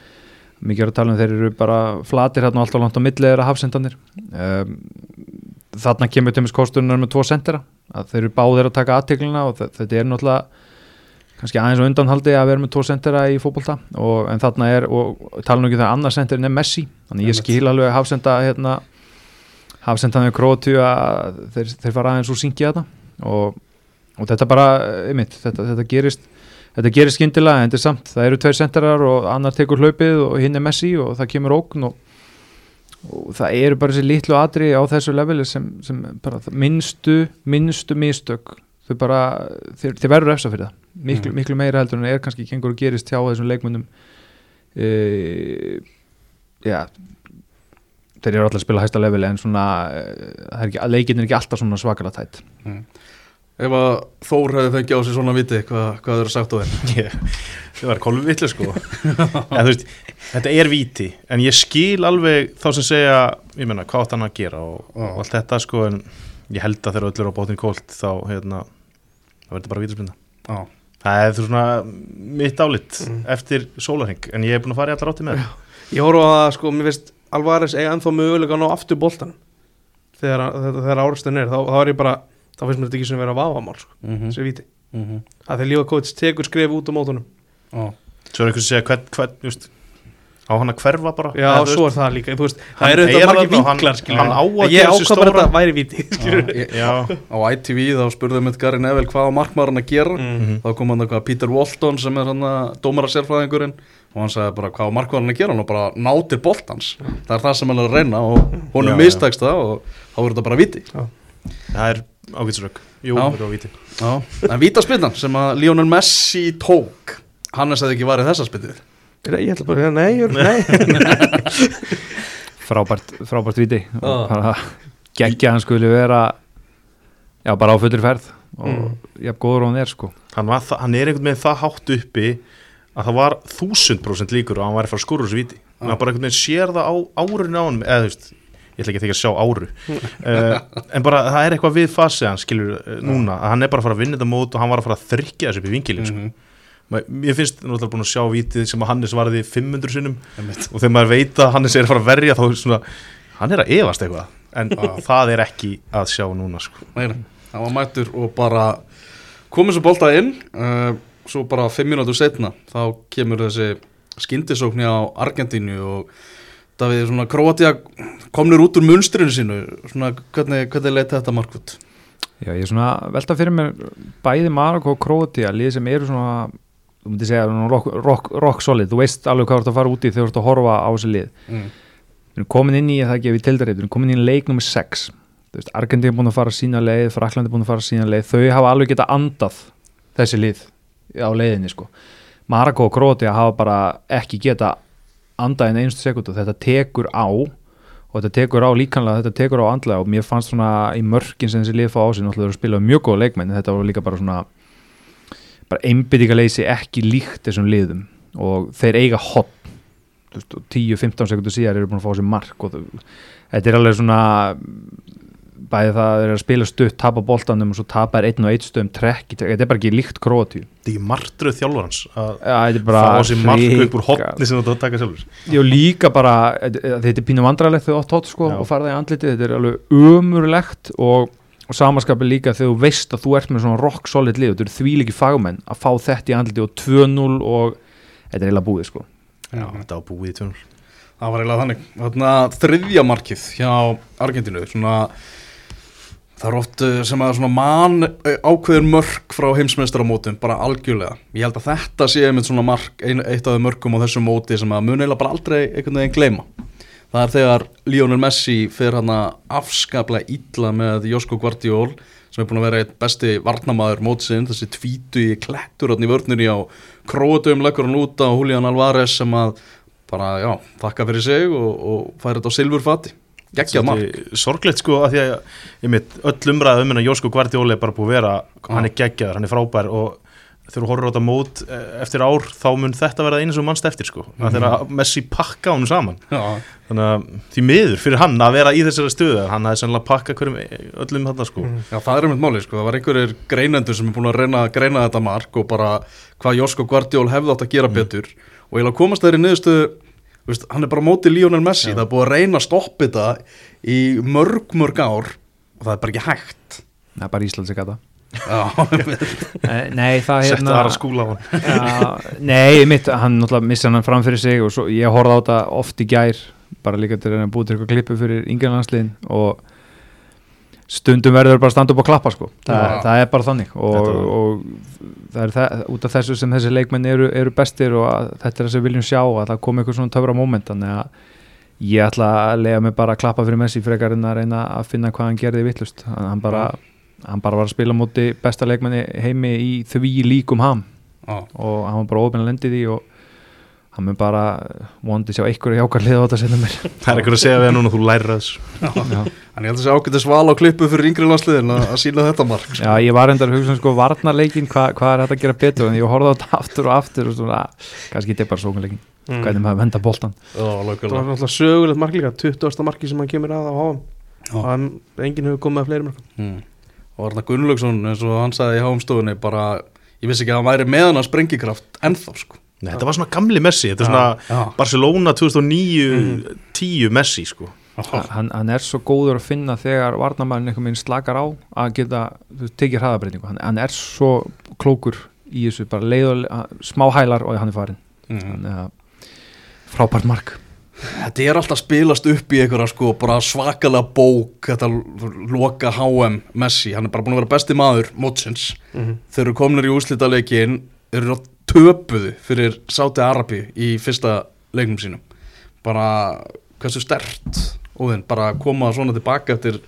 mikið er að tala um þeir eru bara flatir hérna og alltaf langt á milli þeirra hafsendanir um, þarna kemur tömmis kostunar með tvo sendera að þeir eru báðir að taka aðteglina og þe- þetta er náttúrulega kannski aðeins og undanhaldi að vera með tvo sendera í fótbolta og, en þarna er, og tala nú ekki þegar annar senderin er Messi þannig ég skil alveg hafsenda hérna hafsendan við Krótu að þeir, þeir fara aðeins úr syngja þetta og, og þetta bara, einmitt, þetta, þetta gerist þetta gerist skyndilega en þetta er samt það eru tveir senderar og annar tekur hlaupið og hinn er Messi og það kemur ógn og, og það eru bara þessi litlu atri á þessu leveli sem, sem bara það- minnstu, minnstu mistök. Þau bara, þeir, þeir verður efsa fyrir það. Miklu, Mhm. miklu meira heldur en er kannski gengur og gerist hjá þessum leikmönnum. E, já þeir eru alltaf að spila hæsta leveli en svona, uh, leikin er ekki alltaf svona svakalega tætt ef að Þór hefði fengið á sig svona viti hvað, hvað þeir sagt á þeim Ég- Það var kolvi vitlu sko en, veist, Þetta er víti En ég skil alveg þá sem segja Ég menna, hvað átt hann að gera og, Já. og allt þetta sko En ég held að þegar öll eru á bótinn kólt Þá hérna Það verður bara vítaspinda Já. Það er þú svona mitt álit Mm. Eftir sólarheng En ég er búin að fara í allar átti með Ég horfa á það sko, mér finnst Alvarez eiga ennþá mögulega að ná aftur boltan þegar, þegar, þegar árastin er þá, þá er ég bara, þá finnst mér þetta ekki sem vera vafamál sko, mm -hmm. þessi víti. Mm -hmm. að þegar Lífa Kóts tekur skref út á mótunum. Svo er einhvers að segja hvern, hvern just, Á hann að hverfa bara? Já, Eða, þú svo er það líka, veist, það eru er þetta margir vinklar hann á að Ég gera sig ákvað bara að þetta væri Já, á ITV þá spurðum við Gary Neville hvað á markmaðurinn að gera. Mm. þá kom hann eitthvað Peter Walton sem er hann að dómara sérfræðingurinn og hann sagði bara hvað á markmaðurinn að gera? Hann og bara nátir boltans. Það er það sem hann er að reyna og honum Já, já. mistakst það og þá er þetta bara viti það er ágætsrögg Jú, þetta var víti. En vítaspinnan sem að Lionel Messi tók Hannes hefði ekki varið þessa spytið Ég ætla bara að ég- nei. Frábært, frábært bara geggja hann skuli vera já, bara á fullri ferð og Mm. jafn góður og hann er sko. Hann, var það, hann er einhvern veginn það hátt uppi að það var þúsund prósent líkur og hann var að fara að skóra þessu viti Já. hann bara einhvern veginn sér það á árun á hann eða þú veist, ég ætla ekki að þykja að sjá áru uh, en bara það er eitthvað við fasið hann skilur uh, núna, að hann er bara að fara að vinna þetta mót og hann var að fara að þrykja þessu upp í vingilin sko. Mhm. Mér finnst náttúrulega búin að sjá vítið sem að Hannes varði 500 sinnum Einmitt. og þegar maður veit að Hannes er að fara að verja þá er svona, hann er að efast eitthvað en það er ekki að sjá núna sko. Nei, hann var mættur og bara komið svo bolta inn uh, svo bara fimm mínútur setna þá kemur þessi skyndisókni komnir út úr munstrinu sínu. Svona hvernig, hvernig leita þetta markvöld já, ég er svona velta fyrir mér bæði Marokko og Króatia lið sem eru svona þú myndi segja rock, rock, rock solid. Þú veist alveg hvað þú ert að fara út í þegar þú ert að horfa á þessi lið. Mm. komin inn í, það ekki ef við tildarið við erum komin inn í leik nummer 6 Argentín er búin að fara sína leið, Frakland er búin að fara sína leið. Þau hafa alveg geta andað þessi lið á leiðinni sko. Marokko og Króatia hafa bara ekki geta andað en einstu sekundu þetta tekur á og þetta tekur á líkanlega, þetta tekur á andlega og mér fannst svona í mörkin sem þessi lið fá á sig náttúrulega að spila mjög góða leikmenn en þetta voru líka bara svona bara einbyttingaleysi ekki líkt þessum liðum. Og þeir eiga hot 10-15 sekundur síðar eru búin að fá sér mark og þetta er alveg svona bæði það að eru að spila stutt tapa boltanum og svo tapa er einn og einn stöðum trekk þetta er bara ekki líkt Króatíu. Þetta er ekki martröð að Já, þetta er fá bara á sig mark upp úr hrika- hotni sem þú að taka sjálfur. Jó, líka bara, þetta er pínum vandrarlegt þegar þú átt hot sko Já. og farða í andlitið, þetta er alveg umurlegt og, og samanskapið líka þegar þú veist að þú ert með svona rock solid lið, þetta eru því líki fagmenn að fá þetta í andlitið og 2-0 og þetta er eiginlega búið sko. Já, þetta var búið í tjónul það var eiginlega þannig. Þriðja markið hjá Argentínu svona það er oft uh, sem að svona man uh, ákveður mörk frá heimsmeistaramótum bara algjörlega, ég held að þetta sé einmitt svona mark, ein, eitt af þeim mörkum á þessu móti sem að mun eiginlega bara aldrei einhvern veginn gleyma. Það er þegar Lionel Messi fer hann að afskaplega illa með Josko Guardiol sem er búin að vera eitt besti varnamaður mótsinn, þessi tvítu í klettur hann í vörnunni á Króatum leggur hann út á Julian Alvarez sem að bara, já, þakka fyrir sig og, og færi þetta á silfurfati geggjað mark. sorglegt sko að því að ég mitt öll umræða um hennar Jósko Guardiola er bara búið að vera hann er geggjaður, hann er frábær og þegar þú horfir á þetta mót eh, eftir ár þá mun þetta vera einu sem mannst eftir sko mm -hmm. þegar Messi pakka honum saman. Já, þannig að því miður fyrir hann að vera í þessari stöðu hann hafði sannlega pakka hverjum öllum þetta sko. Já, það er einmitt máli, sko, það var einhverjir greinendur sem er búin að reyna að greina þetta mark og bara hvað Josko Guardiol hefði átt að gera betur og ég að komast þeirri niðurstöðu veist, hann er bara á móti Lionel Messi það er búið að reyna að stoppa þetta í mörg, mörg ár og það er bara ekki hægt. Það er bara Íslands ekki að það já, Nei, það hérna aðra skúla á hann. Já, nei, mitt, hann náttúrulega missa hann fram fyrir sig og svo, ég horfði á þetta oft í gær bara líka til að búið til eitthvað klippu fyrir yngjarlandsliðin og stundum verður bara að standa upp og klappa sko. Þa, Já. það er bara þannig. Og, og það er það, út af þessu sem þessi leikmenn eru, eru bestir og að, þetta er það sem við viljum sjá að það kom eitthvað svona töfra moment þannig að ég ætla að lega mig bara að klappa fyrir Messi frekar en að reyna að finna hvað hann gerði vittlust hann, hann, bara, hann bara var að spila á móti besta leikmenni heimi í því líkum ham. Já, og hann var bara ofinn að lendi því og hann mun bara vondi sjá einhverju jákar liða á þetta setna mér það er einhver að segja við hann núna þú lærir að þessu. Já. en ég held að ágætið sval á klippu fyrir yngri landsliðin að, að sína þetta mark sko. já, ég var endar að hugsa um sko varnarleikin hva, hvað er þetta að gera betur en ég horfði á þetta aftur og aftur og svona, kannski þetta er bara sókunleikin hvernig maður venda boltan já, Það var náttúrulega sögulegt mark líka 20. marki sem hann kemur að á háum enginn hefur komið að fleiri mörgum mm. hann hann hann Nei, þetta var svona gamli Messi, þetta er svona já. Barcelona 2009 10 Messi sko hann, hann er svo góður að finna þegar varnarmæðin einhvern veginn slakar á að geta þú veist, tekið hraðabreitingu hann, hann er svo klókur í þessu bara leið og smá hælar og hann er farin mm. þannig að frábært mark Þetta er alltaf spilast upp í einhverja sko bara svakalega bók þetta loka HM Messi hann er bara búin að vera besti maður mótsins Mhm. þeir eru komnir í úslitaleikin eru að töpuðu fyrir Sáti Arabi í fyrsta leiknum sínum. Bara hversu stert og þinn bara koma svona tilbaka eftir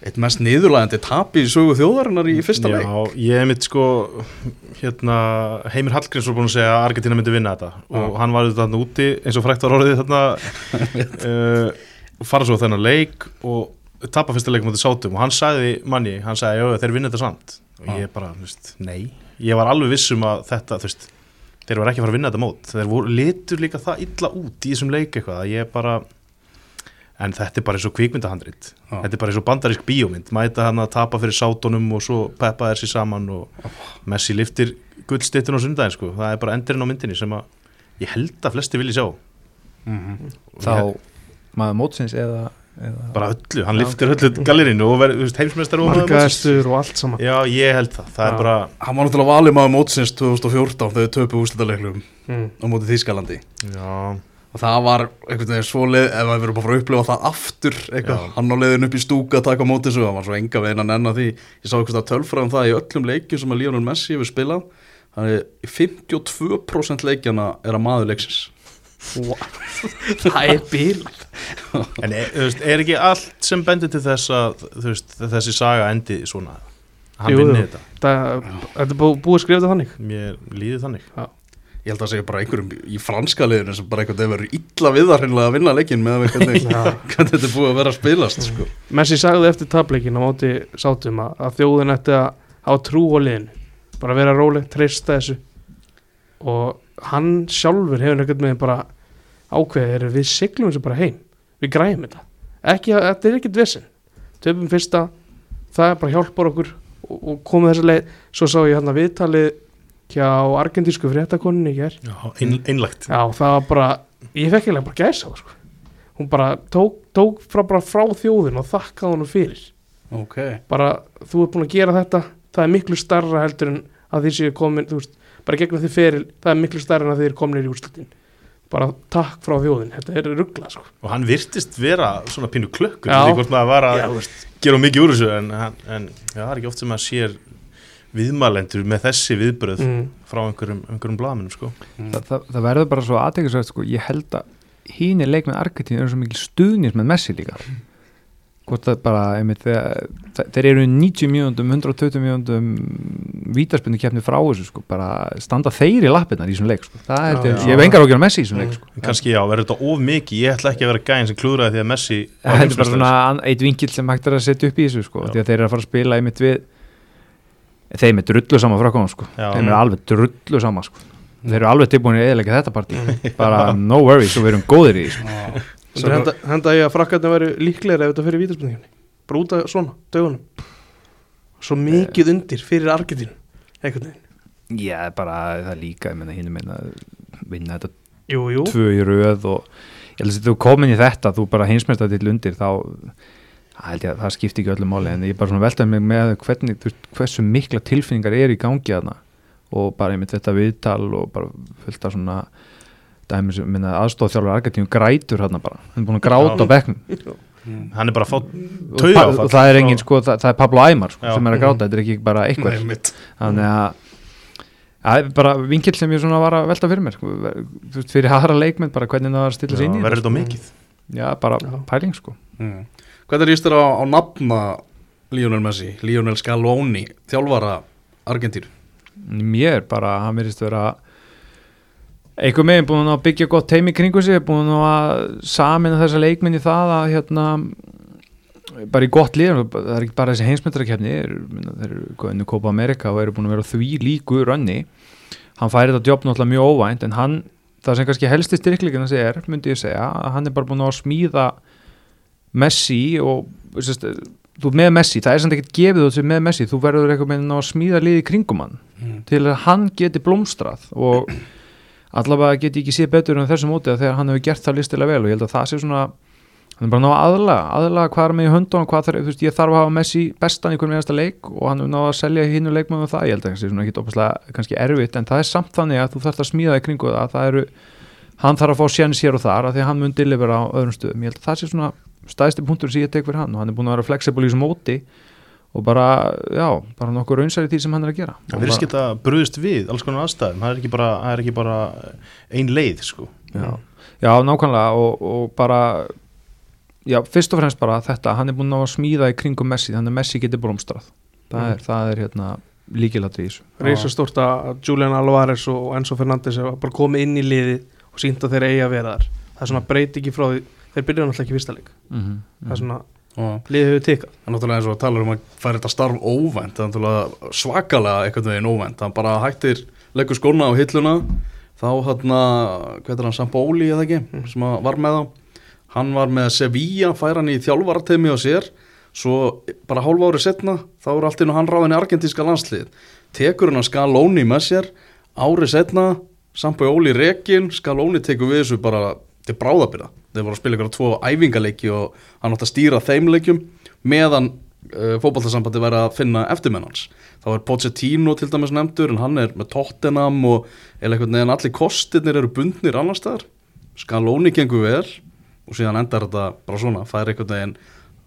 eitt mest niðurlægandi tap í sögu þjóðarinnar í fyrsta leik. Já, ég mitt sko hérna, Heimir Hallgríms var búin að segja að Argentina myndi vinna þetta. Og hann var auðvitað úti eins og frækt var orðið þarna uh, fara svo þennan leik og tapa fyrsta leikum á þetta sátum. Og hann sagði manni, hann sagði, já, þeir vinna þetta samt. Og ég bara, veist, nei ég var alveg viss um að þetta, þú veist þeir var ekki að fara að vinna þetta mót þeir voru litur líka það illa út í þessum leik eitthvað að ég bara en þetta er bara eins og kvikmyndahandrit Já. þetta er bara eins og bandarísk bíómynd mæta hann að tapa fyrir sátunum og svo peppa þeir sér saman og Messi liftir gullstittin á sundaginn sko. það er bara endurinn á myndinni sem að ég held að flesti vilji sjá Mhm. Og þá ég- maður mótsins eða bara öllu, hann liftir öllu gallerinu og verður heimsmeistar og markaðistur og allt saman. Já ég held það, það Já. er bara Hann var náttúrulega valið maður mótsins 2014 þegar þau töpu úrslitaleikluum mm. á móti Þýskalandi. Já, og það var einhvern veginn svo leið ef við erum bara að fara að upplifa það aftur hann á leiðin upp í stúka að taka á móti þessu, hann var svo enga veginn að nenna því. Ég sá eitthvað tölfræðum það í öllum leikjum sem að Lionel Messi hefur spilað. Hann er í 52% leikjana er að maður leiksins það er bíl en er, þú veist, er ekki allt sem bendir til þess að veist, þessi saga endi svona? Hann Jú, vinni jú. þetta, það, þetta er búið að skrifa þetta þannig. Mér líði þannig. Ég held að það segja bara einhverjum í franska liðinu sem bara einhvern veginn verður illa við það hreinlega að vinna leikin með að hvernig, Já. hvernig þetta er búið að vera að spilast sko. Messi sagði eftir tapleikin á móti sátum að, að þjóðin ætti að hafa trú á liðinu. Bara vera róleg, treysta þessu. Og hann sjálfur hefur einhvern veginn bara ákveðið er við siglum þessu bara heim. Við græjum þetta. Ekki, þetta er ekkert vesinn töfum fyrsta, það er bara hjálpar okkur og, og komið þessa leið. Svo sá ég hérna viðtalið hjá argentísku fréttakoninni í ger já, ein, einlægt Já, það var bara, ég fekk eiginlega bara gæsa sko. Hún bara tók, tók frá, bara frá þjóðin og þakkaði honum fyrir. ok, Bara, þú ert búin að gera þetta, það er miklu starra heldur en að því séu komin, þú veist, bara gegnum því feril, það er miklu starra en að þið er komin í úrslutin. Bara takk frá þjóðin, þetta er ruggla, sko. og hann virtist vera svona pínu klökkur Já. því hvort maður var að Já, gera mikið úr þessu en, en, en já, það er ekki oft sem maður sér viðmælendur með þessi viðbröð Mm. frá einhverjum, einhverjum blaminum sko. það, það, það verður bara svo aðteklisvægt sko, ég held að hín er leik með Argentín eru svo mikil stuðnins með Messi líka hvort það bara einmitt, þeir eru 90 mínúndum 120 mínúndum vítaspindu keppni frá þessu sko, bara standa þeir í lappirnar í þessum leik sko. það er, Já, ég já. hef engar ágjör Messi í þessum leik sko. En kannski já, verður þetta of mikið ég ætla ekki að vera gæðin sem klúðraði því að Messi það er bara svona eitt vinkil sem hægt er að setja upp í þessu sko, því að þeir eru að fara að spila einmitt við þeim er drullu sama frá komum sko. Já. þeim er alveg drullu sama sko. þeir eru alveg tilbúin henda, henda ég að frakkarnir væri líklegri ef þetta fyrir vítaspendingunni. Bara út af svona, dögunum. Svo mikið undir fyrir einhvern veginn. Já, bara það er líka, ég menna hinn meina vinna þetta Jú, jú. tvö í röð og ég held að þú komin í þetta, þú bara hinsmestað til undir þá held ég að það skipti ekki öllu máli en ég bara svona veltaði mig með hvernig, þú hversu mikla tilfinningar er í gangi þarna og bara einmitt þetta viðtal og bara fullt af svona aðstofþjálfur Argentínu grætur hérna bara, hann er búin að gráta á bekknum. Hann er bara að fá og, Taugaáfall pa- og það er engin sko, það, það er Pablo Aymar sko, sem er að gráta, þetta er ekki bara eitthvað. Þannig að Það er bara vinkill sem ég svona var að velta fyrir mér sko. Þú veist, fyrir aðra leikmenn bara hvernig það var að stilla sig inn í verður þetta þetta mikið? Já, bara Já. pæling sko. Mm. Hvernig er ístur á, á nafna Lionel Messi, Lionel Scaloni þjálfara Argentínu? Mér bara, hann verðist vera einhver meginn búin að byggja gott teimi kringu sig, búin að samina þessa leikmenn í það að hérna bara í gott lið, það er ekki bara þessi heimsmyndarakefni þeir eru góðinu Copa America og eru búin að vera því líku rönni hann færi þetta jobb náttúrulega mjög óvænt en hann, það sem kannski helsti styrkleikin að segja er, myndi ég segja, að hann er bara búin að smíða Messi og sérst, þú með Messi, það er samt ekkert gefið þú með Messi, þú verður eitthvað með að smíða liði kringum hann Mm. til að hann geti blómstrað og allavega geti ekki séð betur en þessu móti að þegar hann hefur gert það listilega vel og ég held að það sé svona hann er bara að ná að aðlaga, aðlaga hvað er með í höndunum hvað þarf, þú veist, ég þarf að hafa Messi bestan í hvernig meðasta leik og hann er ná að selja hinnu leikmöðum það, ég held að það sé svona ekki opaslega kannski erfitt, en það er samt þannig að þú þarfst að smíða í kringu það, það eru hann þarf að fá sjens hér og þar, að því að hann mun delivera á öðrum stöðum, ég held að það sé svona stæðsti punktur sem ég tek fyrir hann og hann er búin að vera flexible í þessum móti og bara, já, bara nokkuð raunsæri því sem hann er að gera. Það verður bara- skita brúðist við alls konar aðstæðum. Það er ekki bara, það er ekki bara ein leið sko. já, já nákvæmlega. Og, og bara já, fyrst og fremst bara þetta. Hann er búin að smíða í kringum Messi. Þannig að Messi getur blómstrað. Það Mm. er, það er hérna líkilatri í þessu. Reisa stórt að Julian Alvarez og Enzo Fernandes hafa bara komið inn í liði og sínt að þeir eigi að vera þar. Það er svona breyti ekki frá því þeir byrjuðu náttúrulega ekki í fyrsta leik. Mm -hmm. Liðið hefur tikað. Það er náttúrulega eins og að tala um að færa þetta starf óvænt, það er náttúrulega svakalega einhvern veginn óvænt, það bara hættir leggur skóna á hilluna þá hérna, hvað er hann, Sambóli eða ekki, sem að var með þá hann var með Sevilla, fær hann í þjálfarateimi á sér, svo bara hálfa ári setna, þá er allt inn og hann ráðin í argentíska landslið, tekur hann að Scaloni með sér, ári setna Sambóli rekin, Scaloni tekur við þessu bara til bráðabyrða þeir voru að spila ykkur á tvo æfingaleiki og hann átt að stýra þeim leikjum meðan uh, fótballtarsambandi væri að finna eftirmennans þá er Pochettino til dæmis nefndur en hann er með Tottenham og eða einhvern veginn allir kostirnir eru bundnir annars staðar. Scaloni gengur vel og síðan endar þetta bara svona fær einhvern veginn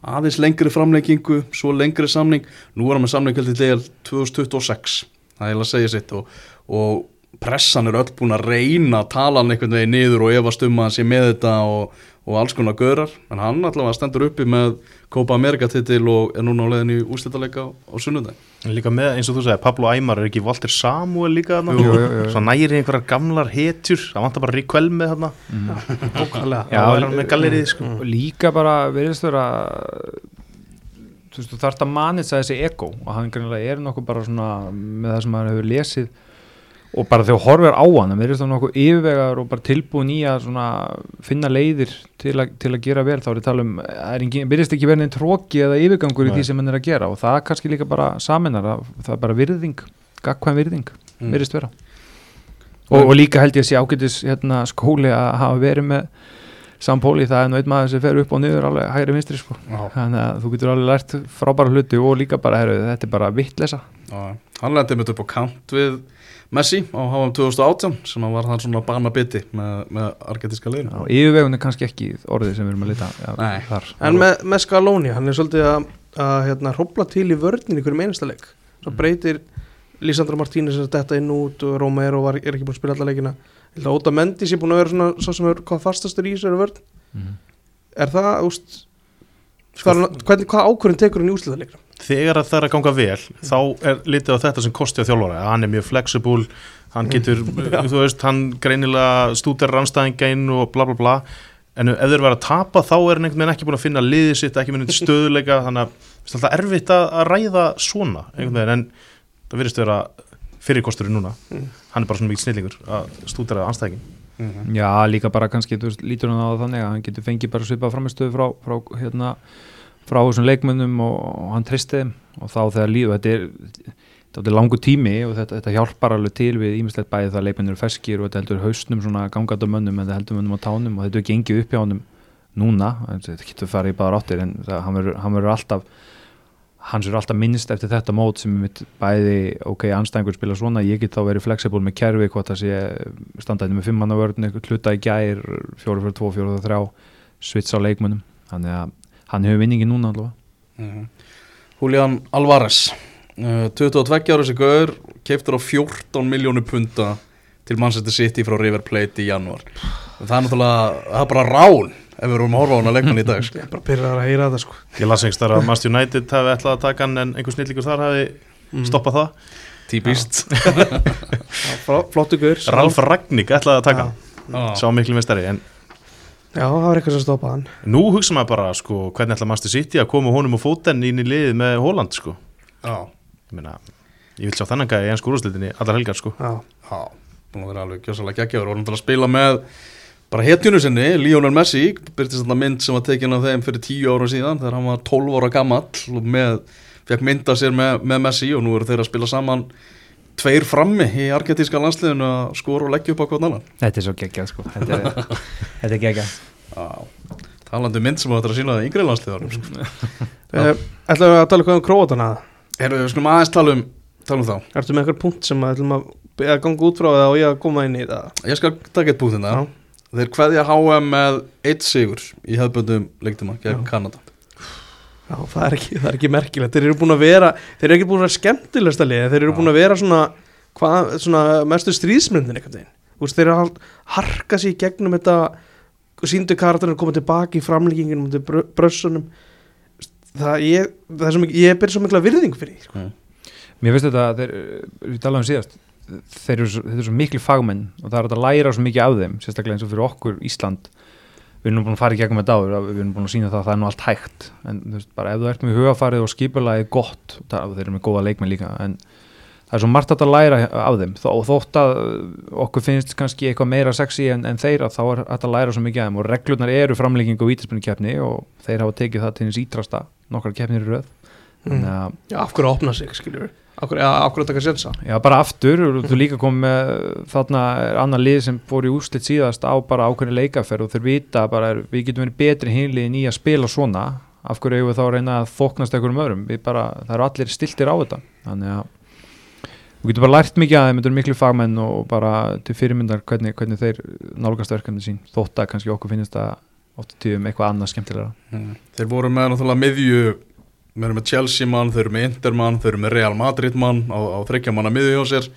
aðeins lengri framleikingu svo lengri samning. Nú er hann með samning til til 2026 það er að segja sitt og, og pressan er öll búin að reyna að tala hann einhvern veginn niður og efast um að hann sé með þetta og, og alls konar görar en hann allavega stendur uppi með Copa America titil og er núna á leiðin í úrslitaðleika á, á sunnudeg Líka með, eins og þú segir, Pablo Aymar er ekki Walter Samuel líka þarna. Svo næri einhverjar gamlar hetjur Það vantar bara Rick með þarna. Er með gallerið sko. Líka bara veriðst vera þú veist, þú þarft að manitsa þessi ego. Og hann er nokkuð bara svona með það sem hann hefur lesið og bara þegar þú horfir á hann það nokkuð yfirvegar og bara tilbúin í að svona finna leiðir til, a, til að gera vel, þá er ég tala um það er virðist ekki verið einn tróki eða yfirgangur í Nei. því sem hann er að gera. Og það er kannski líka bara saminar, það er bara virðing gagkvæm virðing, Mm. virðist vera. Og, og líka held ég að sé ágætis hérna, skóli að hafa verið með Sampóli, það er nú einn maður sem fer upp og niður alveg hægri vinstri sko. Já, þannig að þú getur alveg lært frábæra hluti og líka bara, heru, þetta er bara vittlesa hann lendi mitt upp á kant við Messi á HM 2018 sem var hann svona bana biti með, með argentíska liðinu. Og yfirvegun er kannski ekki orðið sem við erum að lita ja, Nei. þar. En með, með Scaloni, hann er svolítið að, að hérna, hrópla til í vörnin í hverjum einasta leik. Svo breytir Lísandra Martínez að detta inn út og Romero var, er ekki búin að spila alla leikina. Óta Mendy sé búin að vera svona svo sem er hvað fastastur í þessari vörn. Mhm. Er það, úst hvað, hvernig, hvað ákvörðin tekur hann í úslitaðleikna? Þegar að það er að ganga vel Þá er litið á þetta sem kosti á þjálfara. Að Hann er mjög flexible Hann getur, þú veist, hann greinilega stúdar rannstæðingin og bla bla bla. En ef þeir vera að tapa þá er hann einhvern veginn ekki búin að finna liðið sitt ekki með stöðuleika þannig að það er alltaf erfitt að, að ræða svona einhvern veginn. En það virðist vera fyrirkosturinn núna. Mm. hann er bara svona mikið snillingur að stúdara anstæðingin Mhm. já, líka bara kannski, veist, lítur hann á þannig að hann getur fengið bara svipað framistöðu frá, frá hérna, frá þessum leikmönnum og, og hann tristi þeim og þá þegar líðu, þetta er þetta er langu tími og þetta, þetta hjálpar alveg til við ímislegt bæði það að leikmennir eru ferskir og þetta heldur hausnum svona gangað á mönnum en þetta heldur mönnum á tánum og þetta er gengið upp hjá honum núna, þetta getur farið báðar áttir en það, hann hann verður alltaf hans er alltaf minnst eftir þetta mót sem mitt bæði, ok, anstæðingur spila svona ég get þá verið flexible með kerfi hvort það sé standaðinu með fimmanna vörn hluta í gær, 4-4-2, 4-3 svits á leikmönnum. Þannig að hann hefur vinningi núna allavega. Mhm. Julian Alvarez uh, 22 ára sem gaur keiftur á 14 miljónu punta til Manchester City frá River Plate í janúar. Það er náttúrulega, það er bara rán ef við erum að horfa á hana leikmann í dag sko. Ég er bara pyrraðar að heyra þetta sko. Ég las einhvers þar að Master United hafi ætlað að taka hann en einhver snillíkur þar hafi Mm. stoppað það. Típist. Flottu gaur. Ralf Ragník ætlaði að taka hann. Sá miklu mestari en Já, það var eitthvað sem stoppaði hann. Nú hugsa maður bara sko hvernig ætla Master City að koma honum á fóten inn í liðið með Holland sko? Já, ég meina, ég vil sjá þennan gæði í ennsku úrúslitinni allar helgar sko. Já, já, bara hetjunu sinni, Lionel Messi byrtist þetta mynd sem var tekin af þeim fyrir 10 ára síðan þegar hann var 12 ára gamall og með, fekk mynda sér með, með Messi og nú eru þeir að spila saman tveir frammi í argentíska landsliðinu að skora og leggja upp á hvern annan. Þetta er svo geggjað sko. Þetta er, þetta er geggjað. Talandi um mynd sem er að sína það yngri landsliðarum sko. uh, Ætlaðu að tala eitthvað um króatana? Erum við skulum aðeins tala um, tala um þá. Ertu með eitthvað punkt sem að að að ganga út frá það og ég að koma inn í það? Ég skal taka eitt búinn Já. það Þeir kveðja HM með eitt sigur í hefðböndum leikduma gegn. Kanada Já, það er ekki, það er ekki merkilegt Þeir eru búin að vera, þeir eru ekki búin að vera skemmtilegsta liði Þeir eru Já. búin að vera svona, hvað, svona mestu stríðsmyndin veist, þeir eru að harka sér í gegnum þetta síndu karakterinn koma tilbaka í framlíkingin mútið br brössunum það ég, það er svo mikið, ég ber svo mikla virðing fyrir því, sko. Mér finnst þetta, þeir, við talaðum síðast þeir eru svo, svo miklu fagmenn og það er að læra svo mikið af þeim sérstaklega eins og fyrir okkur Ísland. Við erum búin að fara í gegnum þetta áður við erum búin að sína það að það er nú allt hægt en þú veist, bara ef þú ert með hugafarið og skipulagið gott, það, þeir eru með góða leikmenn líka en það er svo margt að læra af þeim. Þó, og þótt að okkur finnst kannski eitthvað meira sexy en, en þeir að þá er að læra svo mikið af þeim. Og reglurnar eru framlegging og vítaspinnu og þeir hafa tekið það til þannig að taka sensa Já, bara aftur, þú líka kom með þarna annar lið sem fór í úrslit síðast á bara ákveðni leikaferð og þeir vita bara, er, við getum verið betri hinliðin í að spila svona, af hverju eigum við þá að reyna að þoknast einhverjum öðrum, við bara það eru allir stiltir á þetta, þannig að við getum bara lært mikið að þeim, þetta eru miklu fagmenn og bara til fyrirmyndar hvernig, hvernig þeir nálgast verkefni sín, þótt að kannski okkur finnst að oft tíðum eitthvað annað skemmtilega Mm. Þeir voru með náttúrulega miðju Þeir eru með Chelsea mann, þeir eru með Inter mann Þeir eru með Real Madrid mann á, á þryggja manna miðju hjá sér.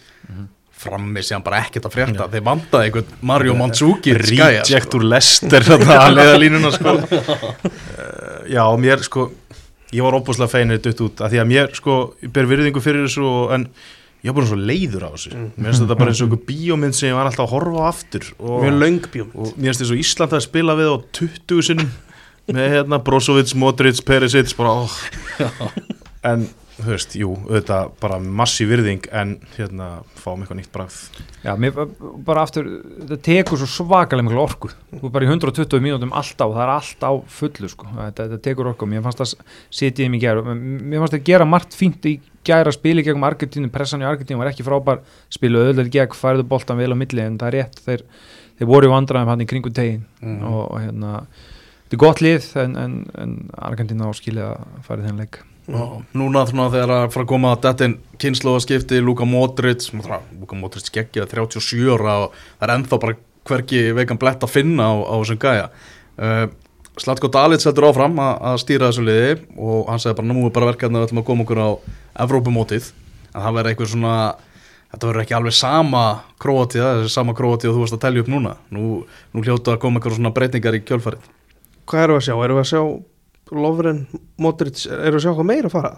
Frammi sé hann bara ekkert að frétta. Þeir vandaði einhvern Mario Mandzukic gæja, Reject sko. úr Lester að línuna sko. Uh, Já, mér sko ég var óbúslega feinir dutt út af því að mér sko, ég ber virðingu fyrir þessu og, en ég var bara svo leiður á þessu. Mér finnst þetta bara eins og einhver bíómynd sem ég var alltaf að horfa á aftur og, mjög löng bjóm og mér finnst þess að Ísland að spila við á 20 sinnum með hérna Brozovic, Modric, Perisic bara oh. en þú veist, jú, auðvitað bara massi virðing en hérna fáum eitthvað nýtt bragð. Já, mér bara aftur, þetta tekur svo svakalega miklu orku, þú er bara í 120 mínútum alltaf, það er allt á fullu sko. þetta, þetta tekur orku, mér fannst það setið í gæra, mér fannst það gera margt fínt í gæra spili gegn Argentínu. Pressan í Argentínu var ekki frábær. Spilu öðlega gegn, færðu boltan vel á milli en það er rétt, þeir, þeir voru í vandræðum hann í kringu tegin Mhm. og, og hérna, þetta er gott lið en, en, en Argentínu á skilið að fara í þennan leik. Og Núna svona þegar að fara að koma að dettin kynnslóðaskipti, Luka Modric Luka Modric geggja 37 ára og það er ennþá bara hverki veikan blett að finna á, þessum gæja. Uh, Slatko Dalic heldur áfram að, að stýra þessu liði og hann segði bara nú er bara verkefni að við ætlum að koma okkur á Evrópumótið. En það verður eitthvað svona þetta verður ekki alveg sama króatíða þessi sama króatíða þú varst að telja upp núna. Nú, nú hljóta að koma eitthvað svona breytingar í kjölfarið hvað erum við að sjá, erum við að sjá Lovren, Modric, erum við að sjá hvað meira að fara?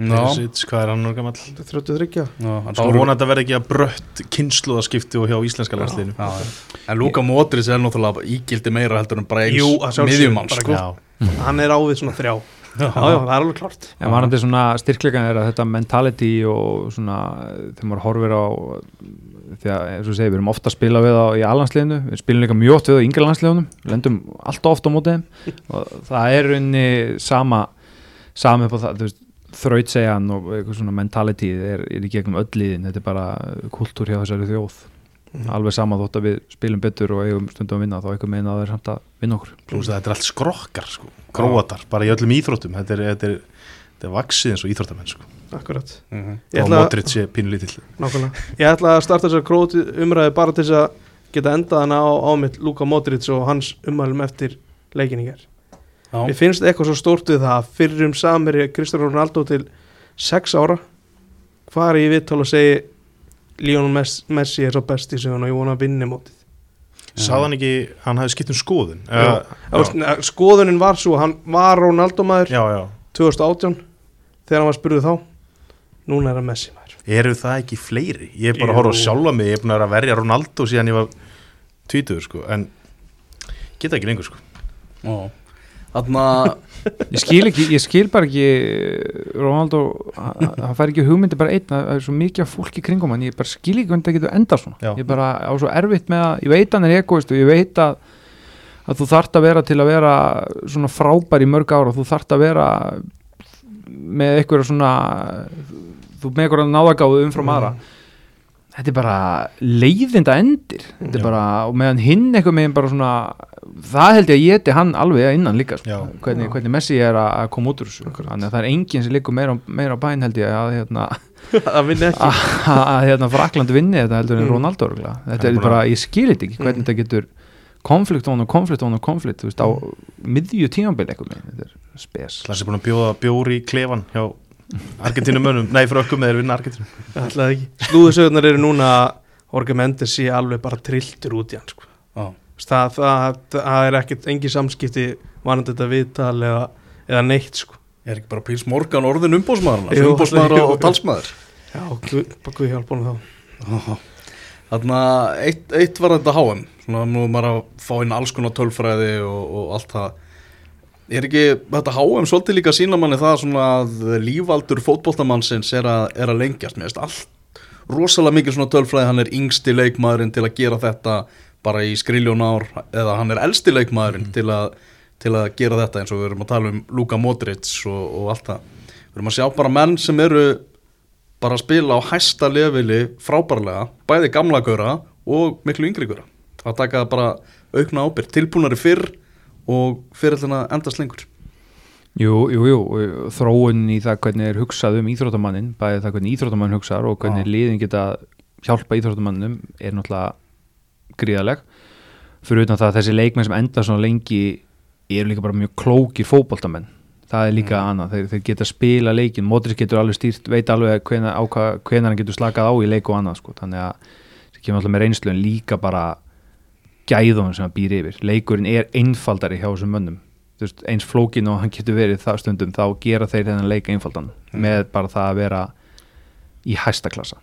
Ná, Perisic, hvað er hann nú gamall? 33 já, hann Svo vona að þetta verði ekki að brött kynnslóðaskipti og hjá íslenska landsliðinu. En Luka Modric er náttúrulega ígildi meira heldur en bara eins miðjumann sko. Hann er ávið svona þrjá. Já, já, það er alveg klart En varandi svona styrkleikan er að þetta mentality og svona þegar maður horfir á því að eins og segir, við erum ofta að spila við á í allansliðinu, við spilum líka mjög oft við á yngre landsliðunum, við lendum alltaf ofta á mótið þeim. Og það er unni sama, sama upp á það, þú veist, þrautsegjan og eitthvað svona mentality er, er í gegnum öll liðin, þetta er bara kultúr hjá þessari þjóð. Alveg sama þótt að við spilum betur og eigum stundum að vinna þá eitthvað meina að það er samt að vinna okkur. Að þetta er allt skrokkar sko, gróatar, bara í öllum íþróttum. Þetta er, þetta er, þetta er vaksið eins og íþróttamenn sko. Akkurat Mhm. Ég og ætla, Modric sé pínulítill nákvæmlega. ég ætla að starta þessar króti umræði bara til þess að geta endað hana á, á mitt Luka Modric og hans umælum eftir leikin í hér Já. Mér finnst eitthvað svo stórt við það fyrir um samir Kristján Ronaldo til 6 ára hvað er ég viðtal og segi Lionel Messi, er svo besti sem hann og ég vona að vinni mótið Sáð hann ekki, hann hafði skipt um skoðun Já. uh, Já. Skoðunin var svo, hann var Ronaldo maður já, já 2018 þegar hann var spurðið þá núna er hann Messi maður Eru það ekki fleiri? Ég er bara Jú. að horfa á sjálfa mig, ég er búin að vera að verja Ronaldo síðan ég var tvítuður sko, en geta ekki lengur sko. Já. Þarna Ég skil ekki, ég skil bara ekki Ronaldo, hann fær ekki hugmyndi bara einn, það er svo mikið fólki kringum hann, ég bara skil ekki hvernig það getur endað svona Já. ég bara á svo erfitt með að, ég veit hann er egoist og ég veit að að þú þart að vera til að vera svona frábær í mörg ára, þú þart að vera með eitthvað svona þú með eitthvað náðagáðu umfram aðra þetta er bara leiðinda endir þetta er Já. bara, og meðan hinn eitthvað meginn bara svona það held ég að ég eti hann alveg innan líka sko, Já. hvernig, hvernig Messi er að, koma út úr þessu þannig að það er enginn sem liggur meira, meira á bæn held ég að, hérna, að, hérna, Frakland vinni þetta heldur en Mm. Ronaldo örugglega. þetta er bara- ég skil þetta ekki hvernig Mm. þetta getur konflikt on og konflikt on og konflikt þú veist, á miðju tímambil eitthvað meginn, þetta er spes Það sé búin að bjóða bjóri í klefan hjá Argentínumönnum, nei frökkum eða vinna Argentínu. Ætlaði ekki. Slúðusögurnar eru núna Mendes sé alveg bara trilltur út í hann sko. Það, það, það er ekkit engi samskipti varandi þetta viðtal eða, eða neitt sko. Er ekki bara Píls Morgan orðin umbóðsmaður jú. og, talsmaður? Já, bara guð hjálpa honum þá. Þannig að eitt, eitt var þetta HM Svona nú er maður að fá inn alls konar tölfræði og, og allt það Er ekki þetta HM svolítið líka sína manni það svona að lífaldur fótboltamannsins er er að lengjast? Veist allt rosalega mikið svona tölfræði. Hann er yngsti leikmaðurinn til að gera þetta bara í skriljón ár eða hann er elsti leikmaðurinn til, að, til að gera þetta eins og við erum að tala um Luka Modric og, og allt það. Við erum að sjá bara menn sem eru bara að spila á hæsta leveli frábærlega, bæði gamla göra og miklu yngri göra að taka bara aukna ábyrg tilbúnari fyrr og fyrir að endast lengur. Jú, jú, jú, þróun í það hvernig er hugsað um íþróttamannin bæði það hvernig íþróttamann hugsar og hvernig Já. liðin geta hjálpa íþróttamannum er náttúrulega gríðaleg fyrir utan það að þessi leikmenn sem enda svona lengi eru líka bara mjög klóki fótboltamenn. Það er líka annað, þeir, þeir geta spila leikin Modric getur alveg stýrt, veit alveg hvenar, á hvað- hvenær hann getur slakað á í leik og annað sko. þannig að það kemur alltaf með reynslu en líka bara gæðunum sem hann býr yfir. Leikurinn er einfaldari hjá þessum mönnum. Veist, eins flókin og hann getur verið það stundum þá gera þeir þennan leik einfaldan með bara það að vera í hæsta klassa.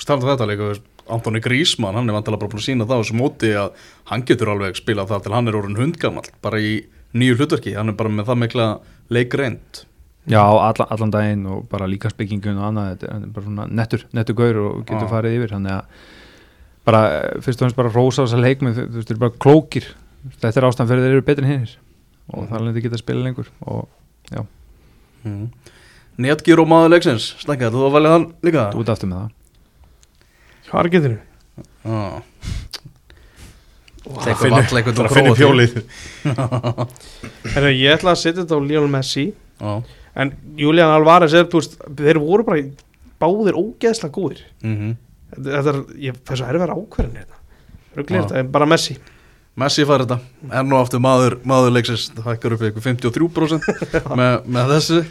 Starta þetta veist, Antoni Grísmann, hann er vantilega bara búin að sína það á þessu móti að hann getur alveg spilað það til hann er orðin hundgamall bara í nýju hlutverki, hann er bara með það mikla leikreind Já, allan, allan daginn og bara líka spekkingun og annað, þetta er- bara svona nettur, nettur gaur og getur farið yfir. Þannig að bara, fyrst og fremst bara rósa þessa leikmenn, þú þú veist, þeir eru bara klókir. Þetta er ástæðan fyrir þeir eru betri en hinnir og það er alveg geta að spila lengur. Og já, mm. Netgyr og maður leiksins, snakka, þú var valið hann líka? Þú ert aftur með það. Hvað er getinu? Já, Það varla einhvern það prófa fjólið. Ég ætla að setja þetta á Lionel Messi. Já, en Julian Alvarez er, þú veist, þeir voru bara báðir ógeðslega góðir. Mhm. þetta þetta er, ég fær svo erfið ákverðin hérna. Þetta, bara Messi. Messi fær þetta, enn og aftur maður, maður leiksins, það hækkar upp ykkur 53% með, með þessu.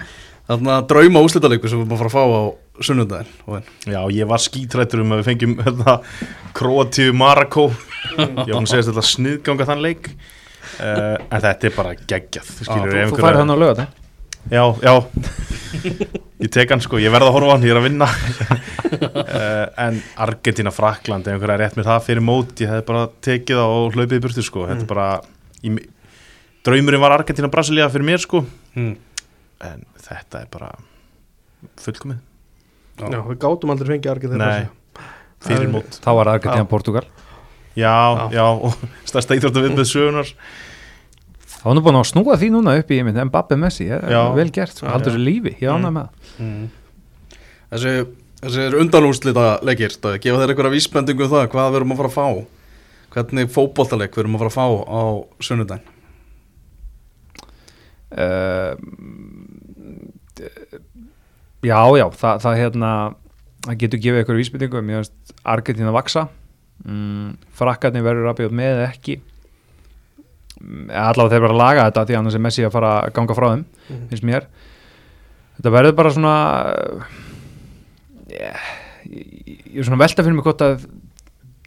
Þarna drauma úslitaleiku sem við erum að fara að fá á sunnudaginn og en. Já, ég var skítrættur um að við fengjum hérna, Kroatíu Marako Ég var að segja þetta sniðganga þann leik. Uh, En þetta er bara geggjað skilur, Þú, þú færið hann á lögat Já, já. Ég tek hann sko, ég verð að horfa á hann, ég er að vinna. Uh, En Argentina, Frakland ef einhverja rétt með það fyrir mót ég hefði bara tekið það og hlaupið í burtu sko. Þetta er bara í, Draumurinn var Argentina, Brasilia fyrir mér sko. Mm. En þetta er bara fullkomið. Já, við gátum aldrei fengið þeirra Nei, fyrir mót. Þá var Argentina Portugal Já, já, og stærsta íþróttu viðbyrð sögunar þá var nú búin að snúa því núna upp í myndi Mbappe Messi, vel gert, sko, haldur þessu lífi ég ána Mm. með Mm. Þessi, þessi er undanúslita leikir, það gefa þeir einhverja vísbendingu um það hvað við erum að fara að fá? Hvernig fótboltaleik við erum að fara að fá á sunnudaginn? Uh, já, já það, það hérna það getur gefið ykkur vísbyttingu mér finnst Argentina vaksa mm, frakkarnir verður að bjóð með eða ekki allavega þeir bara að laga þetta því annars er Messi að fara að ganga frá þeim Mhm. finnst mér. Þetta verður bara svona yeah, ég, er svona velta fyrir mig hvort að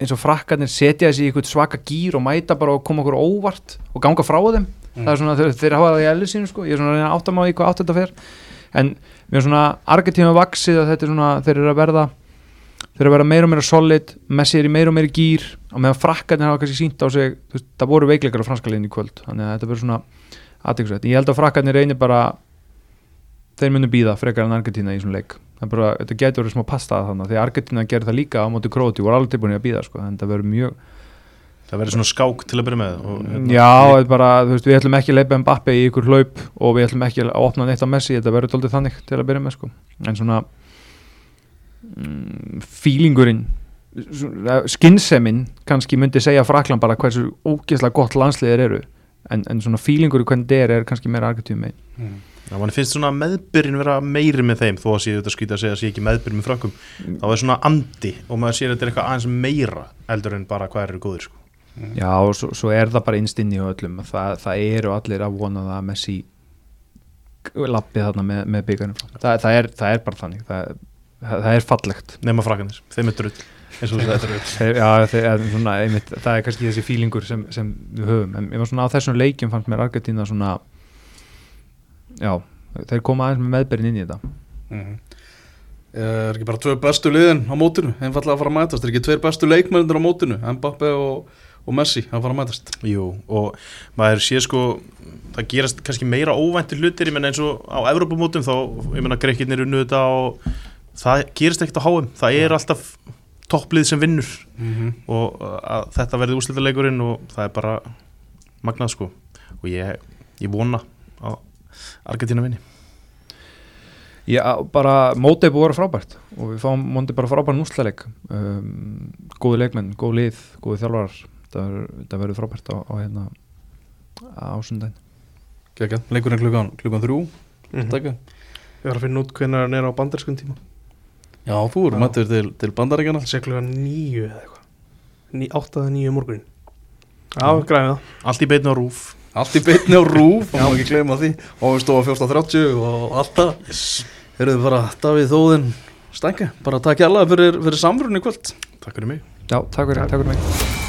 eins og frakkarnir setja þessi í eitthvað svaka gýr og mæta bara og koma okkur óvart og ganga frá þeim. Það er svona, þeir, þeir hafa það í elli sínu sko. Ég er svona að reyna að átta mig á því hvað átt þetta fer. En mér er svona Argentina vaksið að þetta er svona, þeir eru að verða þeir eru að vera meira og meira solid Messi er í meira og meira gýr og meðan frakkarnir hafa kannski sínt á sig veist, það voru veikleikar á franska liðin í kvöld þannig að þetta verður svona aðeinsvægt ég held að frakkarnir reynir bara þeir munu býða frekar en Argentina í svona leik er bara, þetta getur verið smá pasta þannig því að Argentina gerir það líka á móti Króti og voru alveg tilbúin að býða sko, en það verður mjög Það verður svona skák til að byrja með og, hérna, Já, er bara, veist, við ætlum ekki að leipa Mbappe í ykkur hlaup og við ætlum ekki að opna neitt á Messi, þetta verður doldið þannig til að byrja með sko. en svona mm, feelingurinn svona, skinseminn kannski myndi segja Frakland bara hversu ógeðslega gott landsliðir eru. En, en svona feelingurinn hvernig þetta er er kannski meira argetjum megin. Mm. Já, mann finnst svona meðbyrjun vera meiri með þeim þó að sé þetta skýta að segja að sé ekki meðbyrjun með frökkum. Þá er svona andi og maður sér að þetta er eitthvað aðeins meira eldur en bara hvað eru góðir sko. Já, og svo, svo er það bara innstinn í öllum það, það eru allir að vona það að Messi lappið þarna með, með byggarnir það, það, það er bara þannig. Það, það, er fallegt. Nema frakkanir, þeim er drull er já, svona, einmitt, það er kannski þessi fílingur sem, sem við höfum. En ég var svona á þessum leikjum fannst mér Argentína svona já, þeir koma aðeins með meðberinn inn í þetta. Mhm. Er ekki bara tvö bestu liðin á mótinu? Einfallega að fara að mætast, er ekki tveir bestu leikmennir á mótinu, Mbappe og, og Messi að fara að mætast. Jú, og maður sé sko það gerast kannski meira óvænti hlutir ég menna eins og á Evrópumótum þá, ég menna greikirnir unnu þetta og það gerist ekkert á háum, það er alltaf topplið sem vinnur. Mm -hmm. og að þetta verði úrslitaleikurinn og það er bara magnað sko. Og ég, ég vona að Argentina vinni. Já, bara mótið búið að vera frábært. Og við fáum mótið bara frábært núsleik um, góði leikmenn, góð lið góði þjálfarar, það verður- það verður frábært á, á hérna á sundaginn. Gekka, leikurinn klukkan, klukkan þrjú. Mhm. Takk. Ég var að finna út hvernig hann er á bandarskum tíma Já, þú eru mættur til, til bandaríkjana klukkan nýju eða eitthvað. Áttaða nýju morgunin Já, græði það allt í beinu á rúf. Allt í beinni á rúf, það má ekki gleyma því. Og við stóðum 14.30 og allt það. Eruðu bara Davíð Þóðinn Stænka, bara takk hérlega fyrir, fyrir samrunni kvöld. Takk fyrir mig. Já, takk fyrir, takk fyrir mig